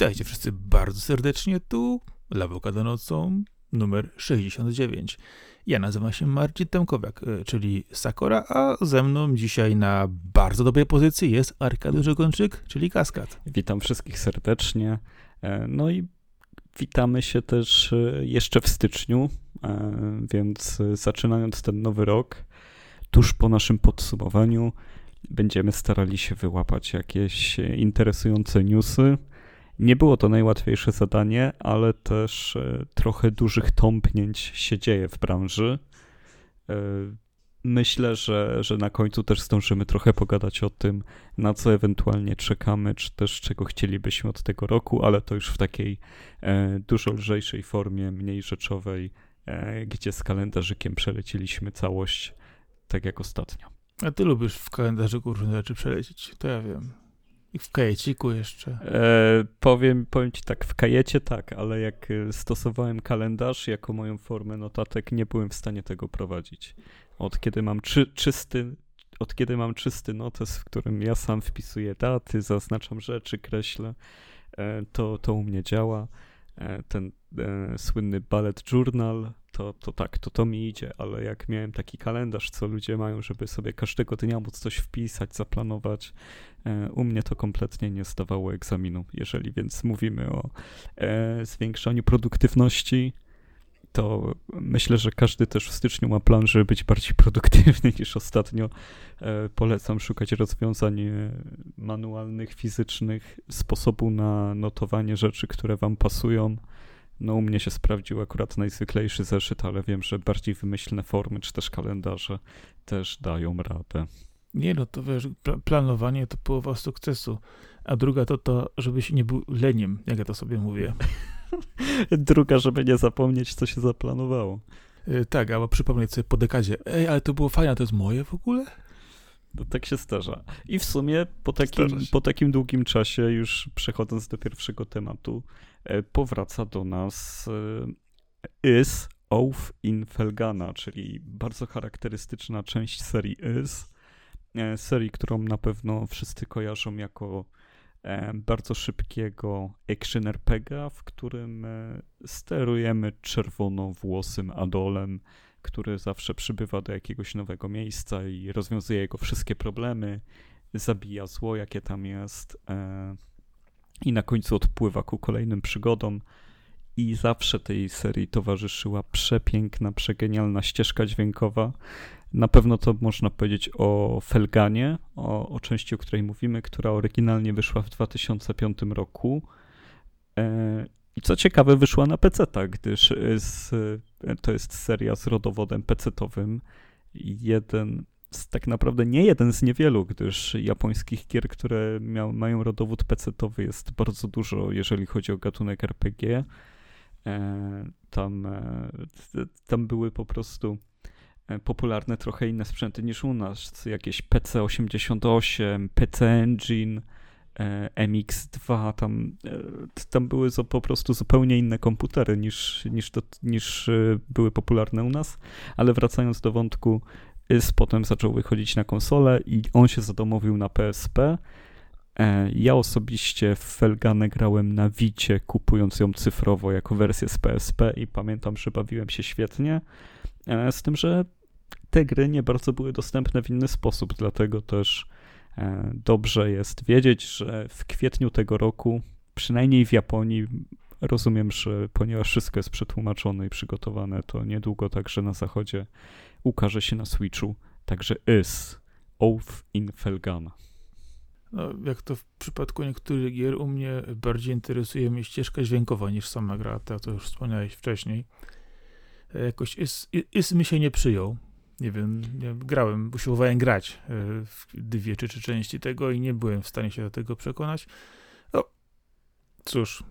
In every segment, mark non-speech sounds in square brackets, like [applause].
Witajcie wszyscy bardzo serdecznie, tu Lawokado nocą numer 69. Ja nazywam się Marcin Temkowiak, e, czyli Sakora, a ze mną dzisiaj na bardzo dobrej pozycji jest Arkadiusz Ogończyk, czyli Kaskad. Witam wszystkich serdecznie. E, no i witamy się też e, jeszcze w styczniu, więc zaczynając ten nowy rok, tuż po naszym podsumowaniu, będziemy starali się wyłapać jakieś interesujące newsy. Nie było to najłatwiejsze zadanie, ale też e, trochę dużych tąpnięć się dzieje w branży. E, myślę, że, że na końcu też zdążymy trochę pogadać o tym, na co ewentualnie czekamy, czy też czego chcielibyśmy od tego roku, ale to już w takiej e, dużo lżejszej formie, mniej rzeczowej, gdzie z kalendarzykiem przeleciliśmy całość, tak jak ostatnio. A ty lubisz w kalendarzyku różne rzeczy przelecieć, to ja wiem. I w kajeciku jeszcze. E, powiem, powiem ci tak, w kajecie tak, ale jak e, stosowałem kalendarz jako moją formę notatek, nie byłem w stanie tego prowadzić. Od kiedy mam czy, czysty, od kiedy mam czysty notes, w którym ja sam wpisuję daty, zaznaczam rzeczy, kreślę, e, to, to u mnie działa. E, ten e, słynny ballet journal, to, to tak, to to mi idzie, ale jak miałem taki kalendarz, co ludzie mają, żeby sobie każdego dnia móc coś wpisać, zaplanować, e, u mnie to kompletnie nie zdawało egzaminu. Jeżeli więc mówimy o e, zwiększaniu produktywności, to myślę, że każdy też w styczniu ma plan, żeby być bardziej produktywny [laughs] niż ostatnio. E, polecam szukać rozwiązań e, manualnych, fizycznych, sposobu na notowanie rzeczy, które wam pasują. No u mnie się sprawdził akurat najzwyklejszy zeszyt, ale wiem, że bardziej wymyślne formy czy też kalendarze też dają radę. Nie no, to wiesz, planowanie to połowa sukcesu, a druga to to, żebyś nie był leniem, jak ja to sobie mówię. [laughs] [laughs] Druga, żeby nie zapomnieć, co się zaplanowało. Yy, tak, albo przypomnieć sobie po dekadzie, ej, ale to było fajne, to jest moje w ogóle? No tak się zdarza. I w sumie po takim, po takim długim czasie, już przechodząc do pierwszego tematu, e, powraca do nas e, Is Oath in Felgana, czyli bardzo charakterystyczna część serii Is. E, serii, którą na pewno wszyscy kojarzą jako bardzo szybkiego action RPGa, w którym sterujemy czerwonowłosym Adolem, który zawsze przybywa do jakiegoś nowego miejsca i rozwiązuje jego wszystkie problemy, zabija zło, jakie tam jest e, i na końcu odpływa ku kolejnym przygodom. I zawsze tej serii towarzyszyła przepiękna, przegenialna ścieżka dźwiękowa. Na pewno to można powiedzieć o Felganie, o, o części, o której mówimy, która oryginalnie wyszła w 2005 roku. E, i co ciekawe, wyszła na PC, gdyż z, to jest seria z rodowodem PC-owym. Jeden z, tak naprawdę nie jeden z niewielu, gdyż japońskich gier, które mają rodowód PC-owy jest bardzo dużo, jeżeli chodzi o gatunek RPG. E, tam, e, tam były po prostu e, popularne trochę inne sprzęty niż u nas. Jakieś PC88, PC Engine, E, MX2, tam, e, tam były po prostu zupełnie inne komputery niż, niż, to, niż e, były popularne u nas, ale wracając do wątku, z potem zaczął wychodzić na konsolę i on się zadomowił na PSP. Ja osobiście w Felganę grałem na Wicie, kupując ją cyfrowo jako wersję z PSP i pamiętam, że bawiłem się świetnie, z tym, że te gry nie bardzo były dostępne w inny sposób, dlatego też E, dobrze jest wiedzieć, że w kwietniu tego roku, przynajmniej w Japonii, rozumiem, że ponieważ wszystko jest przetłumaczone i przygotowane, to niedługo także na zachodzie ukaże się na Switchu także Is Oath in Felgana. No, jak to w przypadku niektórych gier, u mnie bardziej interesuje mnie ścieżka dźwiękowa niż sama gra, to, to już wspomniałeś wcześniej. E, jakoś Is, Is mi się nie przyjął nie wiem, nie, grałem, usiłowałem grać e, w dwie czy trzy części tego i nie byłem w stanie się do tego przekonać. No, cóż,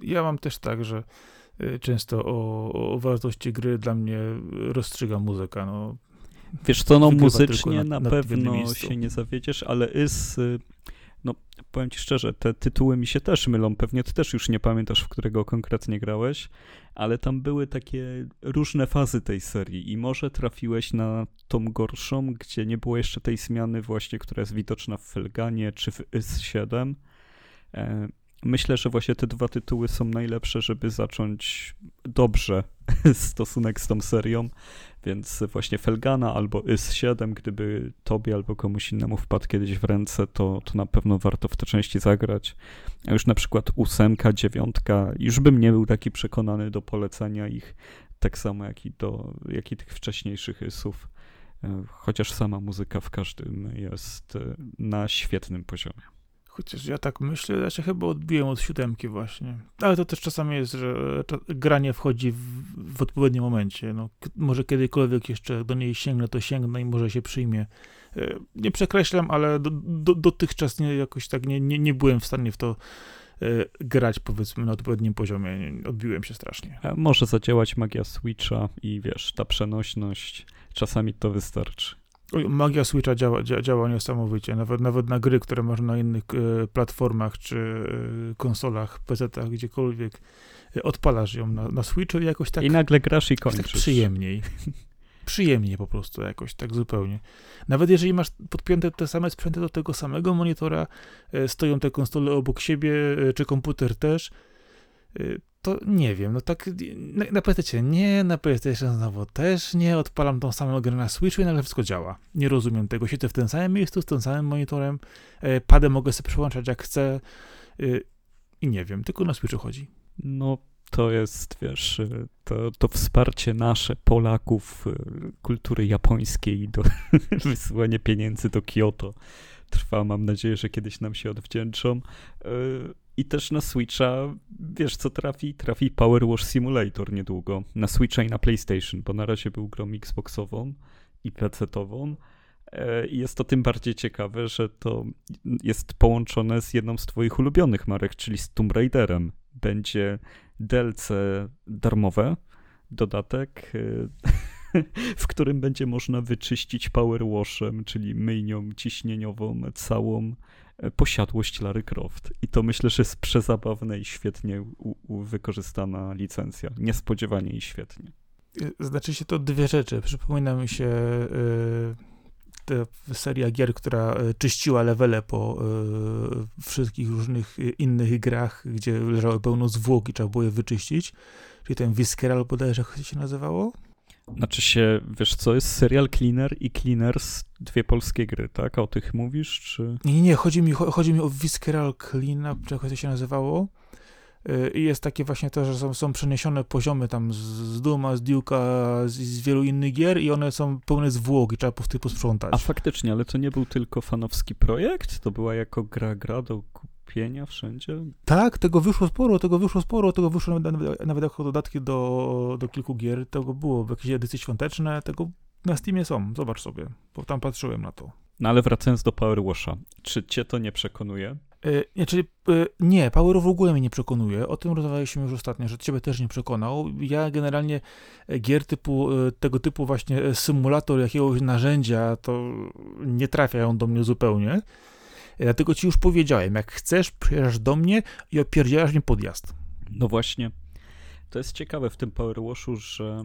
ja mam też tak, że e, często o, o wartości gry dla mnie rozstrzyga muzyka. No, Wiesz co, no muzycznie na, na pewno się nie zawiedziesz, ale is no powiem ci szczerze, te tytuły mi się też mylą. Pewnie ty też już nie pamiętasz, w którego konkretnie grałeś, ale tam były takie różne fazy tej serii i może trafiłeś na tą gorszą, gdzie nie było jeszcze tej zmiany właśnie, która jest widoczna w Felganie czy w IS-7. Myślę, że właśnie te dwa tytuły są najlepsze, żeby zacząć dobrze [laughs] stosunek z tą serią, więc właśnie Felgana albo Is-7, gdyby tobie albo komuś innemu wpadł kiedyś w ręce, to, to na pewno warto w te części zagrać. A już na przykład ósemka, dziewiątka, już bym nie był taki przekonany do polecania ich, tak samo jak i, do, jak i tych wcześniejszych Isów, e, chociaż sama muzyka w każdym jest e, na świetnym poziomie. Chociaż ja tak myślę, ja się chyba odbiłem od siódemki właśnie. Ale to też czasami jest, że granie wchodzi w, w odpowiednim momencie. No, może kiedykolwiek jeszcze do niej sięgnę, to sięgnę i może się przyjmie. E, nie przekreślam, ale do, do, dotychczas nie, jakoś tak nie, nie, nie byłem w stanie w to e, grać powiedzmy na odpowiednim poziomie. Odbiłem się strasznie. Może zadziałać magia Switcha i wiesz, ta przenośność, czasami to wystarczy. Magia Switcha działa, działa niesamowicie. Nawet, nawet na gry, które można na innych e, platformach czy e, konsolach, PC-tach, gdziekolwiek, e, odpalasz ją na, na Switchu i jakoś tak. I nagle grasz i tak kończysz. Tak przyjemniej. [laughs] przyjemnie po prostu, jakoś tak zupełnie. Nawet jeżeli masz podpięte te same sprzęty do tego samego monitora, stoją te konsole obok siebie, czy komputer też, to nie wiem, no tak na, na PC nie, na PlayStation znowu też nie, odpalam tą samą grę na Switchu i nagle wszystko działa. Nie rozumiem tego. Siedzę w tym samym miejscu, z tym samym monitorem, e, padem mogę sobie przełączać jak chcę e, i nie wiem, tylko na Switchu chodzi. No to jest, wiesz, e, to, to wsparcie nasze, Polaków, e, kultury japońskiej do [laughs] wysyłania pieniędzy do Kyoto trwa. Mam nadzieję, że kiedyś nam się odwdzięczą. E, i też na Switcha, wiesz co trafi? Trafi Power Wash Simulator niedługo. Na Switcha i na PlayStation, bo na razie był grą Xboxową i PC-ową. E, I jest to tym bardziej ciekawe, że to jest połączone z jedną z twoich ulubionych marek, czyli z Tomb Raiderem. Będzie DLC darmowe, dodatek, e, [laughs] w którym będzie można wyczyścić power washem, czyli myjnią ciśnieniową całą posiadłość Larry Croft. I to myślę, że jest przezabawne i świetnie wykorzystana licencja. Niespodziewanie i świetnie. Znaczy się to dwie rzeczy. Przypomina mi się yy, seria gier, która y, czyściła levele po y, wszystkich różnych innych grach, gdzie leżało pełno zwłok i trzeba było je wyczyścić. Czyli ten Visceral bodajże, jak się nazywało? Znaczy się, wiesz co, jest serial Cleaner i Cleaners, dwie polskie gry, tak? A o tych mówisz, czy... Nie, nie, chodzi mi, chodzi mi o Visceral Cleanup, czy jak to się nazywało. Y, I jest takie właśnie to, że są, są przeniesione poziomy tam z Duma, z Duke'a, z, z, wielu innych gier i one są pełne zwłok i trzeba po prostu posprzątać. A faktycznie, ale to nie był tylko fanowski projekt? To była jako gra gra do wszędzie? Tak, tego wyszło sporo, tego wyszło sporo, tego wyszło nawet, nawet jako dodatki do, do kilku gier, tego było w jakiejś edycji świąteczne, tego na Steamie są, zobacz sobie, bo tam patrzyłem na to. No ale wracając do Power Washa, czy cię to nie przekonuje? Yy, nie, czyli yy, nie, Power w ogóle mnie nie przekonuje. O tym rozmawialiśmy już ostatnio, że ciebie też nie przekonał. Ja generalnie e, gier typu, yy, tego typu właśnie symulator jakiegoś narzędzia, to nie trafiają do mnie zupełnie. Dlatego ci już powiedziałem, jak chcesz, przyjeżdżasz do mnie i opierdzielasz mi podjazd. No właśnie. To jest ciekawe w tym Powerwashu, że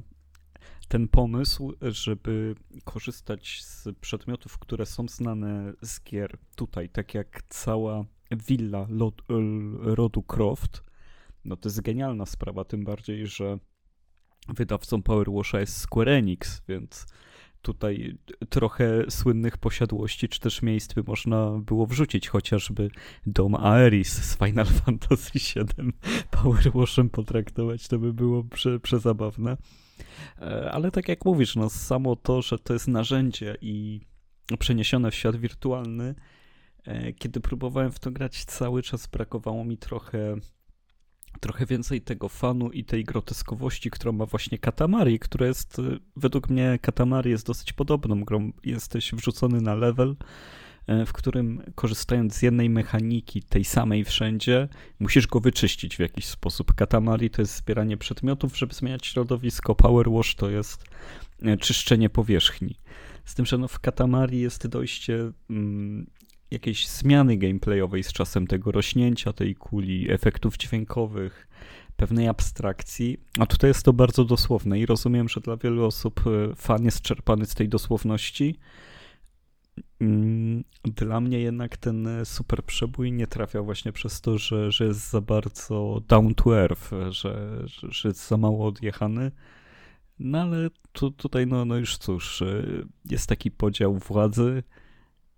ten pomysł, żeby korzystać z przedmiotów, które są znane z gier tutaj, tak jak cała willa rodu Croft, no to jest genialna sprawa, tym bardziej, że wydawcą Powerwasha jest Square Enix, więc tutaj trochę słynnych posiadłości, czy też miejsc by można było wrzucić, chociażby dom Aeris z Final [laughs] Fantasy VII Powerwashem potraktować, to by było prze, przezabawne. E, ale tak jak mówisz, no samo to, że to jest narzędzie i przeniesione w świat wirtualny, e, kiedy próbowałem w to grać, cały czas brakowało mi trochę trochę więcej tego fanu i tej groteskowości, którą ma właśnie Katamari, która jest, y, według mnie Katamari jest dosyć podobną grą. Jesteś wrzucony na level, e, w którym korzystając z jednej mechaniki, tej samej wszędzie, musisz go wyczyścić w jakiś sposób. Katamari to jest zbieranie przedmiotów, żeby zmieniać środowisko, Power Wash to jest e, czyszczenie powierzchni. Z tym, że no w Katamari jest dojście mm, jakiejś zmiany gameplayowej z czasem tego rośnięcia tej kuli, efektów dźwiękowych, pewnej abstrakcji. A tutaj jest to bardzo dosłowne i rozumiem, że dla wielu osób e, fan jest czerpany z tej dosłowności. mm, dla mnie jednak ten super przebój nie trafia właśnie przez to, że, że jest za bardzo down to earth, że, że, jest za mało odjechany. No ale tu, tutaj, no, no już cóż, y, jest taki podział władzy.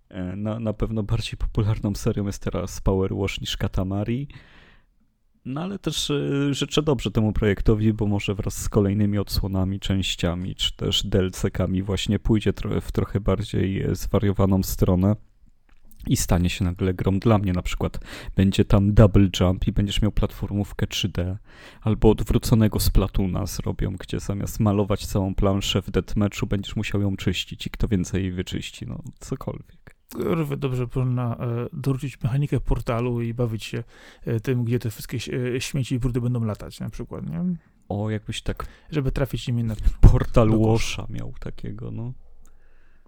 E, na, na pewno bardziej popularną serią jest teraz Power Wash niż Katamari. No ale też y, życzę dobrze temu projektowi, bo może wraz z kolejnymi odsłonami, częściami, czy też DLC-kami właśnie pójdzie w trochę bardziej e, zwariowaną stronę i stanie się nagle grą dla mnie. Na przykład będzie tam double jump i będziesz miał platformówkę 3D, albo odwróconego Splatuna zrobią, gdzie zamiast malować całą planszę w deathmatchu będziesz musiał ją czyścić i kto więcej jej wyczyści, no cokolwiek. Kurwa, dobrze można e, dorzucić mechanikę portalu i bawić się e, tym, gdzie te wszystkie e, śmieci i brudy będą latać na przykład, nie? O, jakbyś tak... Żeby trafić nimi na... Portal Washa miał takiego, no.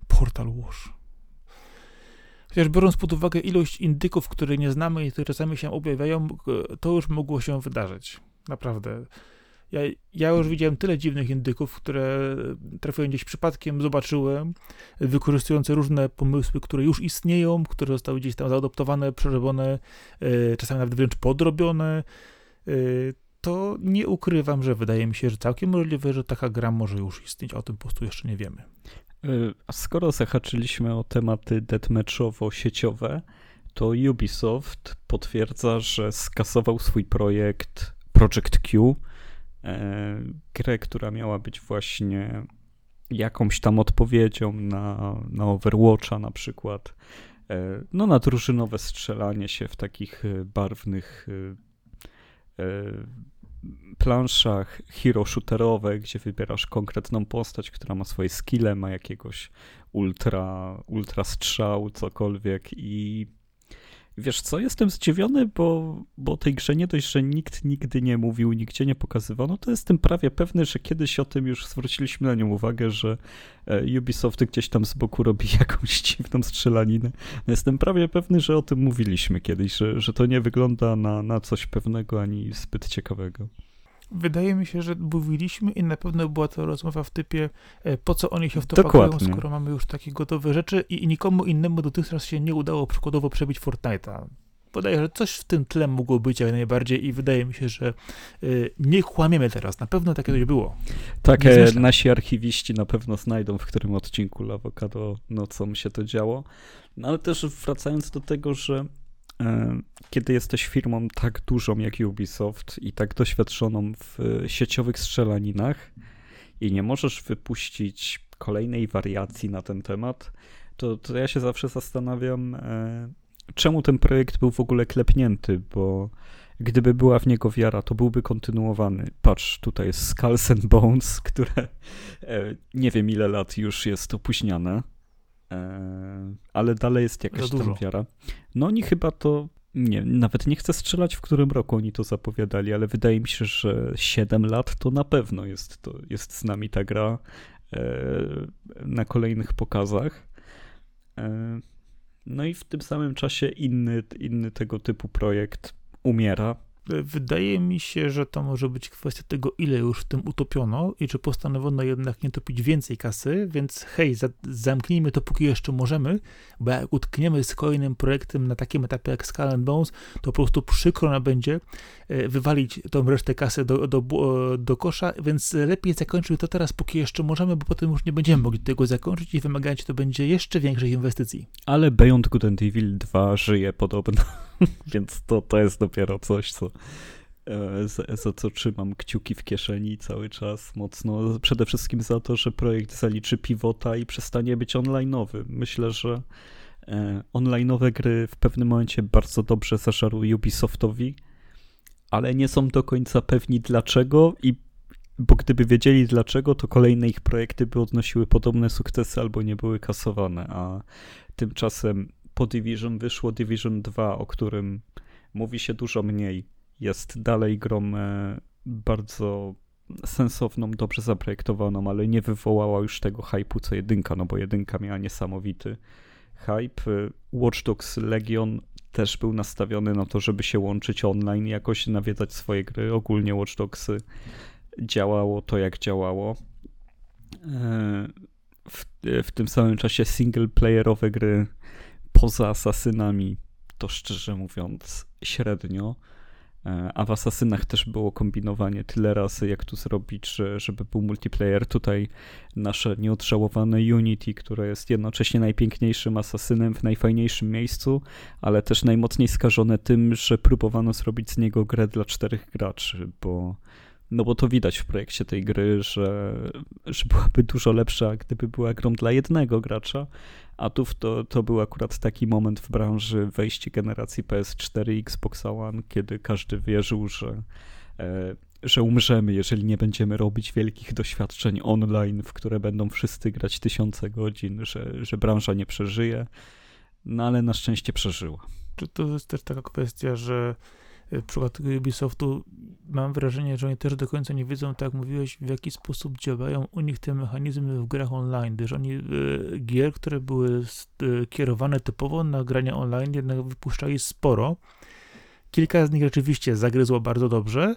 Portal Wash. Chociaż biorąc pod uwagę ilość indyków, które nie znamy i które czasami się objawiają, to już mogło się wydarzyć. Naprawdę. Ja, ja już widziałem tyle dziwnych indyków, które trafiłem gdzieś przypadkiem, zobaczyłem, wykorzystujące różne pomysły, które już istnieją, które zostały gdzieś tam zaadoptowane, przerobione, e, czasami nawet wręcz podrobione. E, to nie ukrywam, że wydaje mi się, że całkiem możliwe, że taka gra może już istnieć, o tym po prostu jeszcze nie wiemy. Y, a skoro zahaczyliśmy o tematy deathmatchowo-sieciowe, to Ubisoft potwierdza, że skasował swój projekt Project Q, e, grę, która miała być właśnie jakąś tam odpowiedzią na, na Overwatcha na przykład, e, no na drużynowe strzelanie się w takich e, barwnych planszach hero shooterowe, gdzie wybierasz konkretną postać, która ma swoje skille, ma jakiegoś ultra, ultra strzał, cokolwiek i wiesz co, jestem zdziwiony, bo, bo tej grze nie dość, że nikt nigdy nie mówił, nigdzie nie pokazywano, to jestem prawie pewny, że kiedyś o tym już zwróciliśmy na nią uwagę, że e, Ubisoft gdzieś tam z boku robi [laughs] jakąś dziwną strzelaninę. No jestem prawie pewny, że o tym mówiliśmy kiedyś, że, że to nie wygląda na, na coś pewnego ani zbyt ciekawego. Wydaje mi się, że mówiliśmy i na pewno była to rozmowa w typie, e, po co oni się w to Dokładnie. pakują, skoro mamy już takie gotowe rzeczy i, i nikomu innemu dotychczas się nie udało przykładowo przebić Fortnite'a. Podaję, że coś w tym tle mogło być jak najbardziej i wydaje mi się, że y, nie kłamiemy teraz. Na pewno takie coś było. Tak, e, nasi archiwiści na pewno znajdą, w którym odcinku Lawokado nocą się to działo. No ale też wracając do tego, że kiedy jesteś firmą tak dużą jak Ubisoft i tak doświadczoną w sieciowych strzelaninach i nie możesz wypuścić kolejnej wariacji na ten temat, to, to ja się zawsze zastanawiam, e, czemu ten projekt był w ogóle klepnięty, bo gdyby była w niego wiara, to byłby kontynuowany. Patrz, tutaj jest Skulls and Bones, [laughs] które e, nie wiem ile lat już jest opóźniane E, ale dalej jest jakaś tam wiara. No oni chyba to, nie nawet nie chcę strzelać, w którym roku oni to zapowiadali, ale wydaje mi się, że 7 lat to na pewno jest, to, jest z nami ta gra e, na kolejnych pokazach. E, no i w tym samym czasie inny, inny tego typu projekt umiera, Wydaje mi się, że to może być kwestia tego, ile już w tym utopiono i czy postanowiono jednak nie topić więcej kasy, więc hej, za, zamknijmy to póki jeszcze możemy, bo jak utkniemy z kolejnym projektem na takim etapie jak Skull and Bones, to po prostu przykro nam będzie e, wywalić tą resztę kasy do, do, do kosza, więc lepiej zakończyć to teraz, póki jeszcze możemy, bo potem już nie będziemy mogli tego zakończyć i wymagać to będzie jeszcze większych inwestycji. Ale Beyond Good and Evil 2 żyje podobno. [laughs] Więc to, to jest dopiero coś, co, e, za, za, co trzymam kciuki w kieszeni cały czas mocno. Przede wszystkim za to, że projekt zaliczy pivota i przestanie być online'owy. Myślę, że e, online'owe gry w pewnym momencie bardzo dobrze zażarły Ubisoftowi, ale nie są do końca pewni dlaczego i bo gdyby wiedzieli dlaczego, to kolejne ich projekty by odnosiły podobne sukcesy albo nie były kasowane, a tymczasem po Division wyszło Division 2, o którym mówi się dużo mniej. Jest dalej grą bardzo sensowną, dobrze zaprojektowaną, ale nie wywołała już tego hype'u co jedynka, no bo jedynka miała niesamowity hype. Watch Dogs Legion też był nastawiony na to, żeby się łączyć online, jakoś nawiedzać swoje gry. Ogólnie Watch Dogs działało to, jak działało. E, w, w tym samym czasie single-playerowe gry poza asasynami to szczerze mówiąc średnio. E, a w Asasynach też było kombinowanie tyle razy, jak tu zrobić, że, żeby był multiplayer. Tutaj nasze nieodżałowane Unity, które jest jednocześnie najpiękniejszym asasynem w najfajniejszym miejscu, ale też najmocniej skażone tym, że próbowano zrobić z niego grę dla czterech graczy, bo no bo to widać w projekcie tej gry, że, że byłaby dużo lepsza, gdyby była grą dla jednego gracza, a tu to, to był akurat taki moment w branży wejście generacji PS4 i Xbox One, kiedy każdy wierzył, że, e, że umrzemy, jeżeli nie będziemy robić wielkich doświadczeń online, w które będą wszyscy grać tysiące godzin, że, że branża nie przeżyje. No ale na szczęście przeżyła. To jest też taka kwestia, że w przypadku Ubisoftu mam wrażenie, że oni też do końca nie wiedzą, tak jak mówiłeś, w jaki sposób działają u nich te mechanizmy w grach online, gdyż oni e, gier, które były e, kierowane typowo na grania online, jednak wypuszczali sporo. Kilka z nich rzeczywiście zagryzło bardzo dobrze,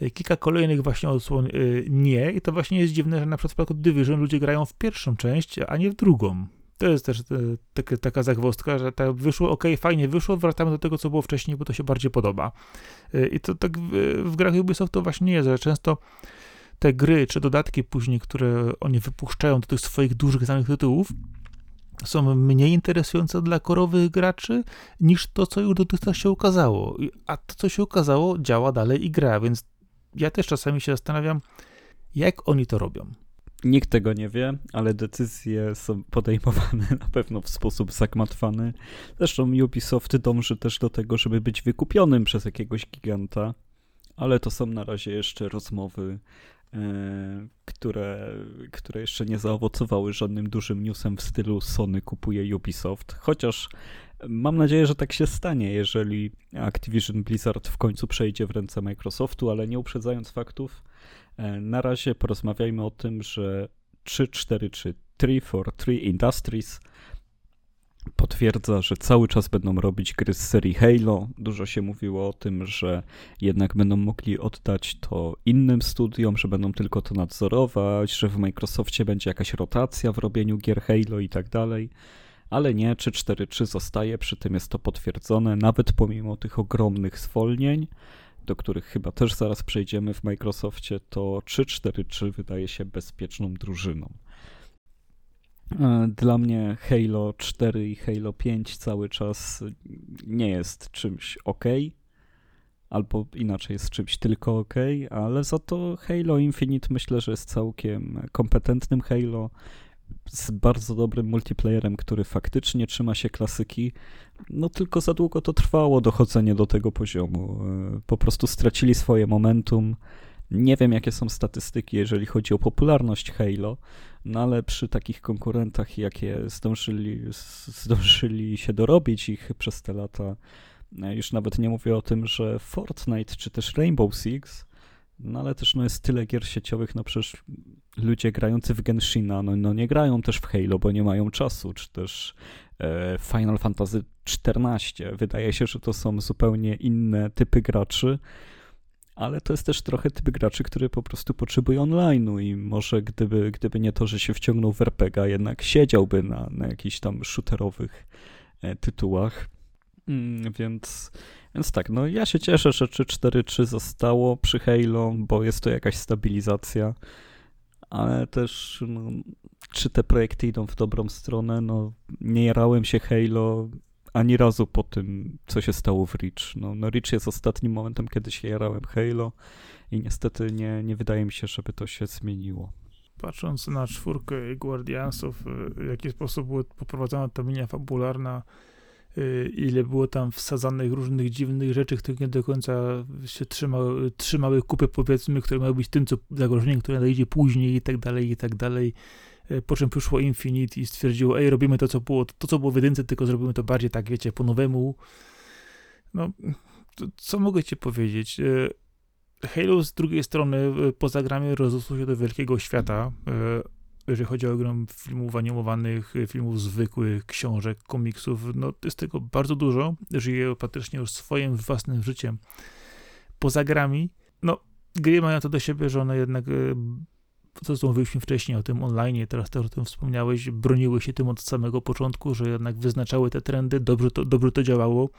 e, kilka kolejnych właśnie odsłon nie i to właśnie jest dziwne, że na przykład w Division ludzie grają w pierwszą część, a nie w drugą. To jest też e, taka zagwozdka, że tak wyszło, ok, fajnie wyszło, wracamy do tego, co było wcześniej, bo to się bardziej podoba. E, I to tak w, w grach Ubisoft to właśnie jest, że często te gry czy dodatki później, które oni wypuszczają do tych swoich dużych znanych tytułów, są mniej interesujące dla korowych graczy niż to, co już dotychczas się ukazało. A to, co się ukazało, działa dalej i gra, więc ja też czasami się zastanawiam, jak oni to robią. Nikt tego nie wie, ale decyzje są podejmowane [laughs] na pewno w sposób zagmatwany. Zresztą Ubisoft dąży też do tego, żeby być wykupionym przez jakiegoś giganta, ale to są na razie jeszcze rozmowy, e, które, które jeszcze nie zaowocowały żadnym dużym newsem w stylu Sony kupuje Ubisoft. Chociaż mam nadzieję, że tak się stanie, jeżeli Activision Blizzard w końcu przejdzie w ręce Microsoftu, ale nie uprzedzając faktów na razie porozmawiajmy o tym, że 343 343 Industries potwierdza, że cały czas będą robić gry z serii Halo. Dużo się mówiło o tym, że jednak będą mogli oddać to innym studiom, że będą tylko to nadzorować, że w Microsoftie będzie jakaś rotacja w robieniu gier Halo i tak dalej. Ale nie, 343 zostaje, przy tym jest to potwierdzone, nawet pomimo tych ogromnych zwolnień do których chyba też zaraz przejdziemy w Microsoftie, to 343 wydaje się bezpieczną drużyną. E, dla mnie Halo 4 i Halo 5 cały czas nie jest czymś ok, albo inaczej jest czymś tylko ok, ale za to Halo Infinite myślę, że jest całkiem kompetentnym Halo z bardzo dobrym multiplayerem, który faktycznie trzyma się klasyki, no tylko za długo to trwało dochodzenie do tego poziomu. E, po prostu stracili swoje momentum. Nie wiem, jakie są statystyki, jeżeli chodzi o popularność Halo, no ale przy takich konkurentach, jakie zdążyli, zdążyli się dorobić ich przez te lata, e, już nawet nie mówię o tym, że Fortnite czy też Rainbow Six, no ale też no, jest tyle gier sieciowych, no przecież ludzie grający w Genshina, no, no nie grają też w Halo, bo nie mają czasu, czy też e, Final Fantasy XIV. Wydaje się, że to są zupełnie inne typy graczy, ale to jest też trochę typ graczy, który po prostu potrzebuje online'u i może gdyby, gdyby nie to, że się wciągnął w RPG, jednak siedziałby na, na jakichś tam shooterowych e, tytułach. Mm, więc, więc tak, no ja się cieszę, że 3-4-3 zostało przy Halo, bo jest to jakaś stabilizacja ale też no, czy te projekty idą w dobrą stronę, no nie jarałem się Halo ani razu po tym, co się stało w Reach. No, no Reach jest ostatnim momentem, kiedy się jarałem Halo i niestety nie, nie wydaje mi się, żeby to się zmieniło. Patrząc na czwórkę Guardiansów, w jaki sposób była poprowadzona ta linia fabularna, ile było tam wsadzanych różnych dziwnych rzeczy, które nie do końca się trzymały, trzymały kupy, powiedzmy, które miały być tym, co zagrożeniem, które nadejdzie później i tak dalej, i tak dalej. Y, po czym przyszło Infinite i stwierdziło, ej, robimy to, co było, to, co było w jedynce, tylko zrobimy to bardziej tak, wiecie, po nowemu. No, co mogę ci powiedzieć? Y, Halo z drugiej strony poza grami rozrosło się do wielkiego świata jeżeli chodzi o grę filmów animowanych, filmów zwykłych, książek, komiksów, no jest tego bardzo dużo, żyje praktycznie już swoim własnym życiem poza grami. No, gry mają to do siebie, że one jednak e, to co mówiliśmy wcześniej o tym online, teraz też o tym wspomniałeś, broniły się tym od samego początku, że jednak wyznaczały te trendy, dobrze to, dobrze to działało.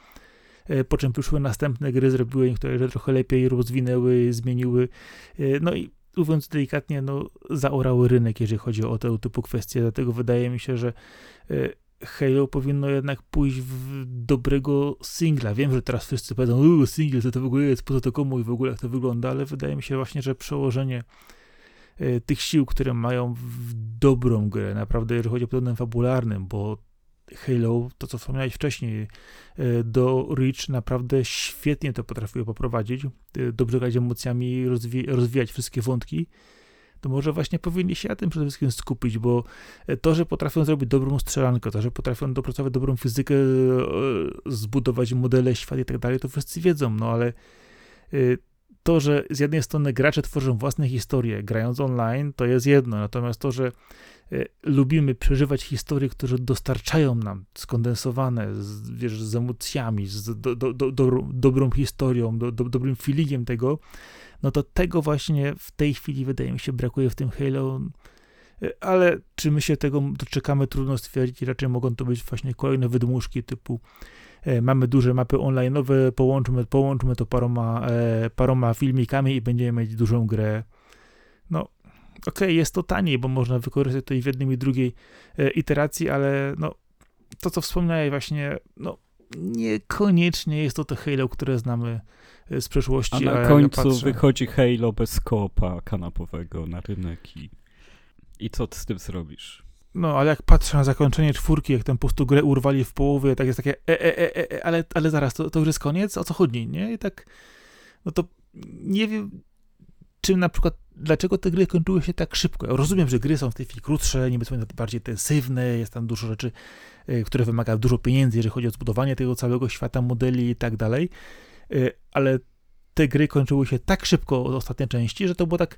E, po czym przyszły następne gry, zrobiły niektóre rzeczy trochę lepiej, rozwinęły, zmieniły. E, no i mówiąc delikatnie, no, zaorały rynek, jeżeli chodzi o tego typu kwestie. Dlatego wydaje mi się, że e, Halo powinno jednak pójść w dobrego singla. Wiem, że teraz wszyscy powiedzą, single, co to w ogóle jest, po co to komu i w ogóle jak to wygląda, ale wydaje mi się właśnie, że przełożenie tych sił, które mają w dobrą grę, naprawdę jeżeli chodzi o podobnym fabularnym, bo Halo, to co wspomniałeś wcześniej, e, do Reach naprawdę świetnie to potrafiły poprowadzić, e, dobrze grać emocjami, rozwi rozwijać wszystkie wątki, to może właśnie powinni się na tym przede wszystkim skupić, bo e, to, że potrafią zrobić dobrą strzelankę, to, że potrafią dopracować dobrą fizykę, zbudować modele, świat i tak dalej, to wszyscy wiedzą, no ale to, że z jednej strony gracze tworzą własne historie, grając online, to jest jedno, natomiast to, że lubimy przeżywać historie, które dostarczają nam skondensowane, z, wiesz, z emocjami, z do, do, do, dobrą, historią, do, dobrym feelingiem tego, no to tego właśnie w tej chwili wydaje mi się brakuje w tym Halo, e, ale czy my się tego doczekamy, trudno stwierdzić, raczej mogą to być właśnie kolejne wydmuszki typu e, mamy duże mapy online'owe, połączmy, połączmy to paroma, paroma filmikami i będziemy mieć dużą grę. Ok, jest to taniej, bo można wykorzystać to i w jednej i drugiej e, iteracji, ale no, to co wspomniałeś właśnie, no, niekoniecznie jest to to Halo, które znamy e, z przeszłości. A na końcu wychodzi Halo bez kopa kanapowego na rynek i, i co ty z tym zrobisz? No, ale jak patrzę na zakończenie czwórki, jak ten po prostu grę urwali w połowie, tak jest takie e, e, e, e, ale, ale zaraz, to, to już jest koniec? O co chodzi, nie? I tak, no to nie wiem, czym na przykład, dlaczego te gry kończyły się tak szybko. Ja rozumiem, że gry są w tej chwili krótsze, niby są bardziej intensywne, jest tam dużo rzeczy, e, które wymaga dużo pieniędzy, jeżeli chodzi o zbudowanie tego całego świata, modeli i tak dalej, e, ale te gry kończyły się tak szybko od ostatniej części, że to było tak,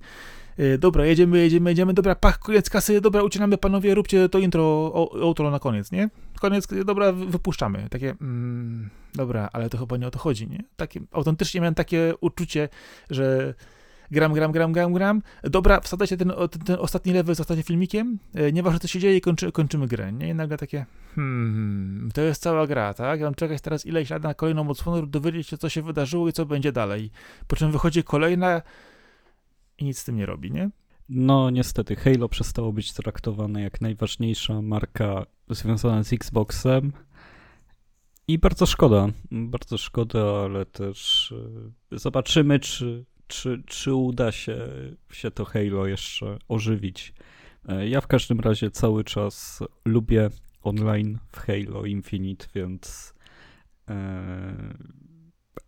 e, dobra, jedziemy, jedziemy, jedziemy, dobra, pach, koniec kasy, dobra, ucinamy panowie, róbcie to intro, outro na koniec, nie? Koniec, dobra, wypuszczamy. Takie, mm, dobra, ale to chyba nie o to chodzi, nie? Takie, autentycznie miałem takie uczucie, że gram, gram, gram, gram, gram. Dobra, wsadzacie ten, ten, ten ostatni level z ostatnim filmikiem, e, nieważne co się dzieje, kończy, kończymy grę, nie? I nagle takie, hmm, to jest cała gra, tak? Ja mam czekać teraz ileś lat na kolejną odsłonę, dowiedzieć się, co się wydarzyło i co będzie dalej. Po czym wychodzi kolejna i nic z tym nie robi, nie? No, niestety, Halo przestało być traktowane jak najważniejsza marka związana z Xboxem. I bardzo szkoda, bardzo szkoda, ale też e, zobaczymy, czy czy, czy uda się, się to Halo jeszcze ożywić. E, ja w każdym razie cały czas lubię online w Halo Infinite, więc e,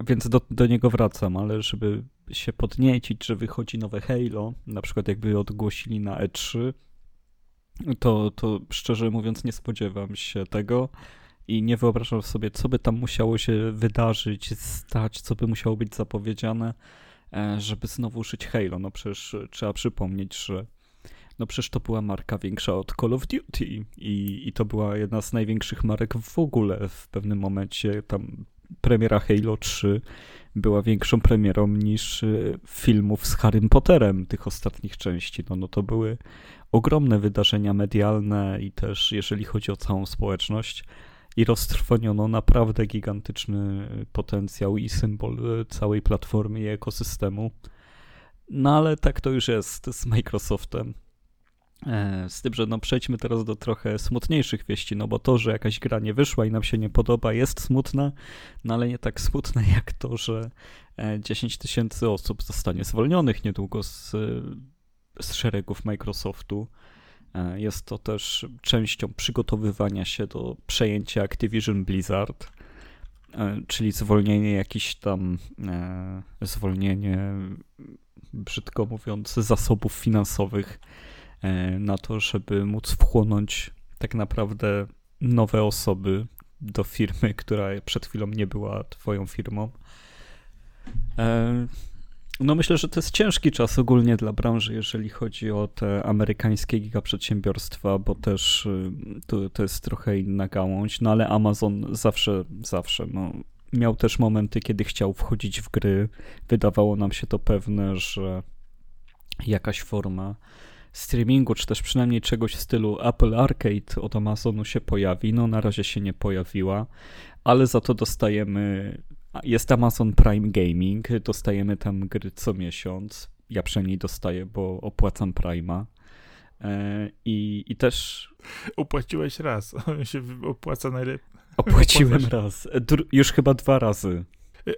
więc do, do niego wracam, ale żeby się podniecić, że wychodzi nowe Halo, na przykład jakby odgłosili na E3, to, to szczerze mówiąc nie spodziewam się tego i nie wyobrażam sobie, co by tam musiało się wydarzyć, stać, co by musiało być zapowiedziane, żeby znowu użyć Halo. No przecież trzeba przypomnieć, że no przecież to była marka większa od Call of Duty i, i to była jedna z największych marek w ogóle w pewnym momencie. Tam premiera Halo 3 była większą premierą niż e, filmów z Harrym Potterem tych ostatnich części. No, no to były ogromne wydarzenia medialne i też jeżeli chodzi o całą społeczność i roztrwoniono naprawdę gigantyczny potencjał i symbol całej platformy i ekosystemu. No ale tak to już jest z Microsoftem. E, z tym, że no przejdźmy teraz do trochę smutniejszych wieści, no bo to, że jakaś gra nie wyszła i nam się nie podoba jest smutne, no ale nie tak smutne [laughs] jak to, że 10 e, tysięcy osób zostanie zwolnionych niedługo z, z szeregów Microsoftu. E, jest to też częścią przygotowywania się do przejęcia Activision Blizzard, e, czyli zwolnienie jakiś tam, e, zwolnienie, brzydko mówiąc, zasobów finansowych na to, żeby móc wchłonąć tak naprawdę nowe osoby do firmy, która przed chwilą nie była twoją firmą. No myślę, że to jest ciężki czas ogólnie dla branży, jeżeli chodzi o te amerykańskie gigaprzedsiębiorstwa, bo też y, to, to jest trochę inna gałąź, no ale Amazon zawsze, zawsze, no, miał też momenty, kiedy chciał wchodzić w gry. Wydawało nam się to pewne, że jakaś forma streamingu, czy też przynajmniej czegoś w stylu Apple Arcade od Amazonu się pojawi. No na razie się nie pojawiła, ale za to dostajemy. Jest Amazon Prime Gaming, dostajemy tam gry co miesiąc. Ja przynajmniej dostaję, bo opłacam Prime'a. E, I, I też. Opłaciłeś raz. [laughs] On się opłaca najlepiej. Opłaciłem raz. Już chyba dwa razy.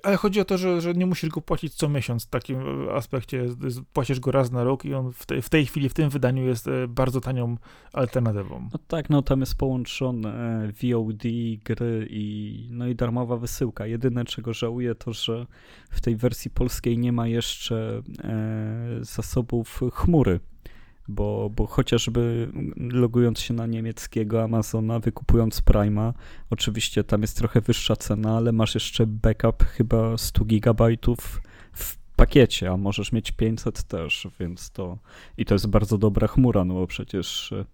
Ale chodzi o to, że, że nie musisz go płacić co miesiąc w takim aspekcie. Płacisz go raz na rok i on w, te, w tej chwili, w tym wydaniu jest e, bardzo tanią alternatywą. No tak, no tam jest połączone VOD, gry i, no i darmowa wysyłka. Jedyne, czego żałuję, to że w tej wersji polskiej nie ma jeszcze e, zasobów chmury bo, bo chociażby logując się na niemieckiego Amazona, wykupując Prima, oczywiście tam jest trochę wyższa cena, ale masz jeszcze backup chyba 100 gigabajtów w pakiecie, a możesz mieć 500 też, więc to i to jest bardzo dobra chmura, no bo przecież e,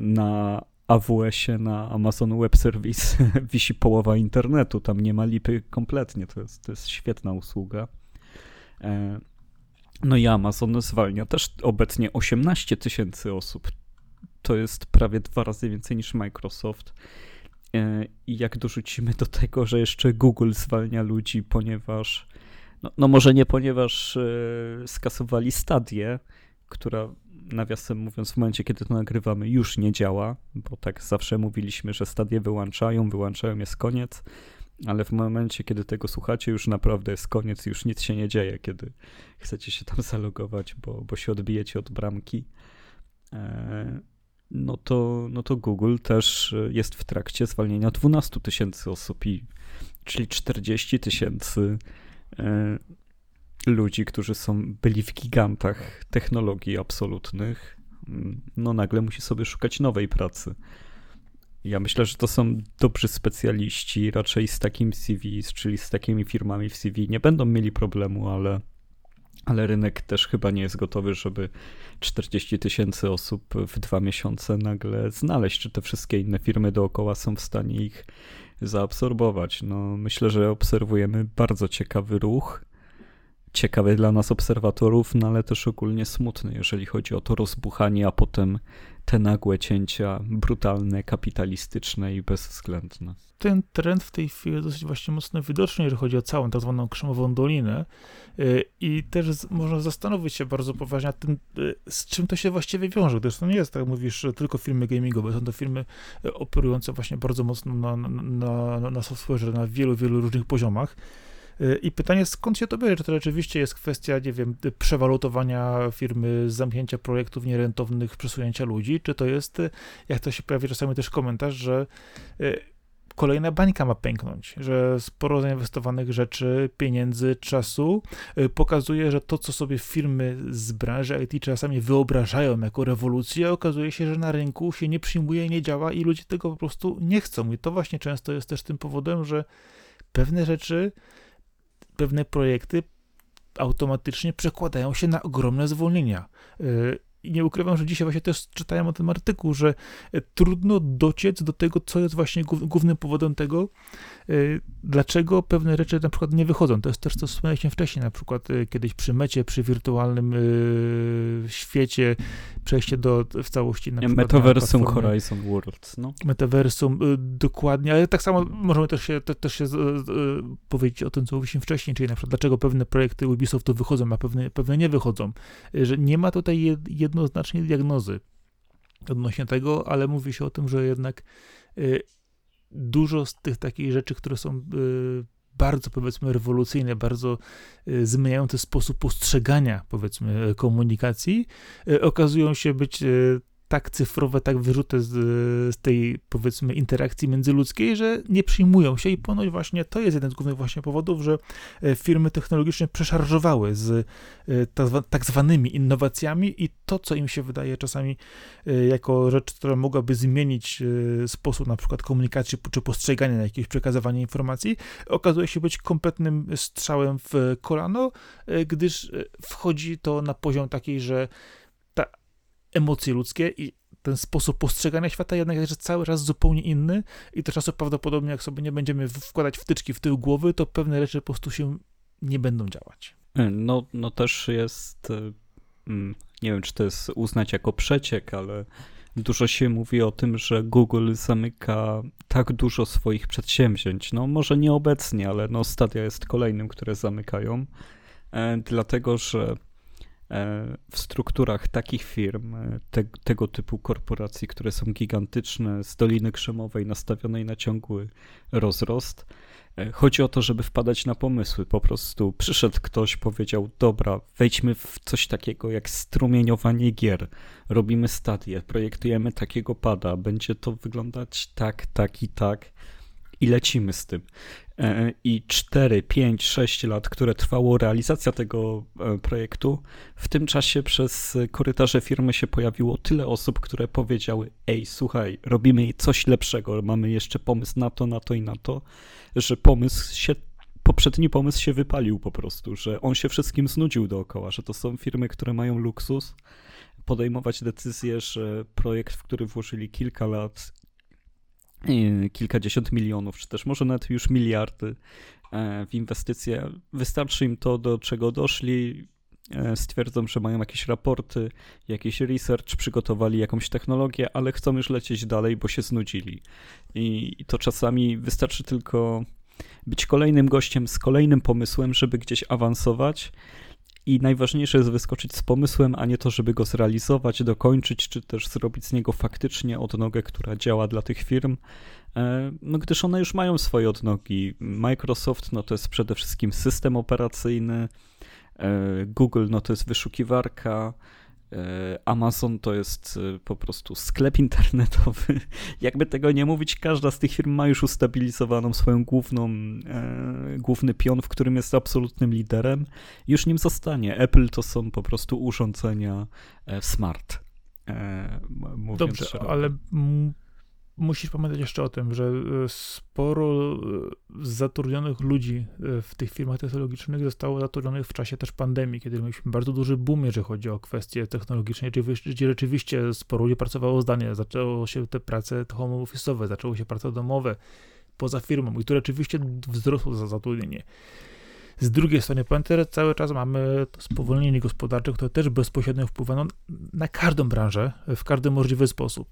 na AWS-ie, na Amazon Web Service [laughs] wisi połowa internetu, tam nie ma lipy kompletnie, to jest, to jest świetna usługa. No i Amazon zwalnia też obecnie 18 tysięcy osób. To jest prawie dwa razy więcej niż Microsoft. E, I jak dorzucimy do tego, że jeszcze Google zwalnia ludzi, ponieważ, no, no może nie ponieważ e, skasowali stadię, która nawiasem mówiąc w momencie, kiedy to nagrywamy już nie działa, bo tak zawsze mówiliśmy, że stadie wyłączają, wyłączają, jest koniec ale w momencie, kiedy tego słuchacie, już naprawdę jest koniec, już nic się nie dzieje, kiedy chcecie się tam [laughs] zalogować, bo, bo się odbijecie od bramki. E, no to, no to Google też jest w trakcie zwalnienia 12 tysięcy osób, i, czyli 40 tysięcy e, ludzi, którzy są, byli w gigantach technologii absolutnych, no nagle musi sobie szukać nowej pracy. Ja myślę, że to są dobrzy specjaliści, raczej z takim CV, czyli z takimi firmami w CV nie będą mieli problemu, ale, ale rynek też chyba nie jest gotowy, żeby 40 tysięcy osób w dwa miesiące nagle znaleźć. Czy te wszystkie inne firmy dookoła są w stanie ich zaabsorbować? No, myślę, że obserwujemy bardzo ciekawy ruch ciekawy dla nas obserwatorów, no ale też ogólnie smutny, jeżeli chodzi o to rozbuchanie, a potem te nagłe cięcia, brutalne, kapitalistyczne i bezwzględne. Ten trend w tej chwili jest dosyć właśnie mocno widoczny, jeżeli chodzi o całą tak zwaną krzemową dolinę y, i też można zastanowić się bardzo poważnie nad tym, y, z czym to się właściwie wiąże, gdyż to nie jest, tak mówisz, tylko firmy gamingowe, są to firmy y, operujące właśnie bardzo mocno na, na, na, na software na wielu, wielu różnych poziomach. I pytanie, skąd się to bierze? Czy to rzeczywiście jest kwestia, nie wiem, przewalutowania firmy, zamknięcia projektów nierentownych, przesunięcia ludzi, czy to jest, jak to się pojawi czasami też komentarz, że e, kolejna bańka ma pęknąć, że sporo zainwestowanych rzeczy, pieniędzy, czasu e, pokazuje, że to, co sobie firmy z branży IT czasami wyobrażają jako rewolucję, okazuje się, że na rynku się nie przyjmuje, nie działa i ludzie tego po prostu nie chcą. I to właśnie często jest też tym powodem, że pewne rzeczy pewne projekty automatycznie przekładają się na ogromne zwolnienia. Y, I nie ukrywam, że dzisiaj właśnie też czytałem o tym artykuł, że e, trudno dociec do tego, co jest właśnie głównym powodem tego, e, dlaczego pewne rzeczy na przykład nie wychodzą. To jest też, co wspomnieliśmy wcześniej, na przykład e, kiedyś przy mecie, przy wirtualnym świecie, przejście do, w całości na Metaversum Horizon Worlds, no. Metaversum, dokładnie, ale tak samo możemy też się, te, też się powiedzieć o tym, co mówiliśmy wcześniej, czyli na przykład dlaczego pewne projekty Ubisoftu wychodzą, a pewne, pewne nie wychodzą. Że nie ma tutaj jed, jednoznacznie diagnozy odnośnie tego, ale mówi się o tym, że jednak y, dużo z tych takich rzeczy, które są y, bardzo, powiedzmy, rewolucyjne, bardzo y, zmieniające sposób postrzegania, powiedzmy, komunikacji, okazują się być tak cyfrowe, tak wyrzuty z, z, tej, powiedzmy, interakcji międzyludzkiej, że nie przyjmują się i ponoć właśnie to jest jeden z głównych właśnie powodów, że e, firmy technologiczne przeszarżowały z e, tak zwanymi innowacjami i to, co im się wydaje czasami e, jako rzecz, która mogłaby zmienić sposób na przykład komunikacji czy postrzegania jakiegoś przekazywania informacji, okazuje się być kompletnym strzałem w kolano, gdyż wchodzi to na poziom taki, że emocje ludzkie i ten sposób postrzegania świata jednak jest cały raz zupełnie inny i to czasu prawdopodobnie jak sobie nie będziemy wkładać wtyczki w tył głowy, to pewne rzeczy po prostu się nie będą działać. E, no, no też jest, e, mm, nie wiem, czy to jest uznać jako przeciek, ale dużo się mówi o tym, że Google zamyka tak dużo swoich przedsięwzięć. No może nie obecnie, ale no Stadia jest kolejnym, które zamykają, e, dlatego że w strukturach takich firm, e, te, tego typu korporacji, które są gigantyczne, z Doliny Krzemowej nastawionej na ciągły rozrost, E, chodzi o to, żeby wpadać na pomysły. Po prostu przyszedł ktoś, powiedział: Dobra, wejdźmy w coś takiego jak strumieniowanie gier. Robimy stadię, projektujemy takiego pada, będzie to wyglądać tak, tak i tak i lecimy z tym. E, I 4, 5, 6 lat, które trwało realizacja tego e, projektu, w tym czasie przez korytarze firmy się pojawiło tyle osób, które powiedziały: Ej, słuchaj, robimy coś lepszego, mamy jeszcze pomysł na to, na to i na to, że pomysł się poprzedni pomysł się wypalił po prostu, że on się wszystkim znudził dookoła, że to są firmy, które mają luksus podejmować decyzję, że projekt, w który włożyli kilka lat kilkadziesiąt milionów, czy też może nawet już miliardy e, w inwestycje. Wystarczy im to, do czego doszli. E, stwierdzą, że mają jakieś raporty, jakiś research, przygotowali jakąś technologię, ale chcą już lecieć dalej, bo się znudzili. I to czasami wystarczy tylko być kolejnym gościem z kolejnym pomysłem, żeby gdzieś awansować i najważniejsze jest wyskoczyć z pomysłem, a nie to, żeby go zrealizować, dokończyć, czy też zrobić z niego faktycznie odnogę, która działa dla tych firm. E, no, gdyż one już mają swoje odnogi. Microsoft no, to jest przede wszystkim system operacyjny, e, Google no, to jest wyszukiwarka, Amazon to jest e, po prostu sklep internetowy. [laughs] Jakby tego nie mówić, każda z tych firm ma już ustabilizowaną swoją główną, e, główny pion, w którym jest absolutnym liderem. Już nim zostanie. Apple to są po prostu urządzenia e, smart. E, Dobrze, ale musisz pamiętać jeszcze o tym, że e, sporo e, zatrudnionych ludzi e, w tych firmach technologicznych zostało zatrudnionych w czasie też pandemii, kiedy mieliśmy bardzo duży boom, jeżeli chodzi o kwestie technologiczne, gdzie rzeczywiście sporo ludzi pracowało zdalnie, zaczęło się te prace home office'owe, zaczęło się prace domowe poza firmą i tu rzeczywiście wzrosło za zatrudnienie. Z drugiej strony, pamiętaj, cały czas mamy spowolnienie gospodarcze, które też bezpośrednio wpływa no, na każdą branżę w każdy możliwy sposób.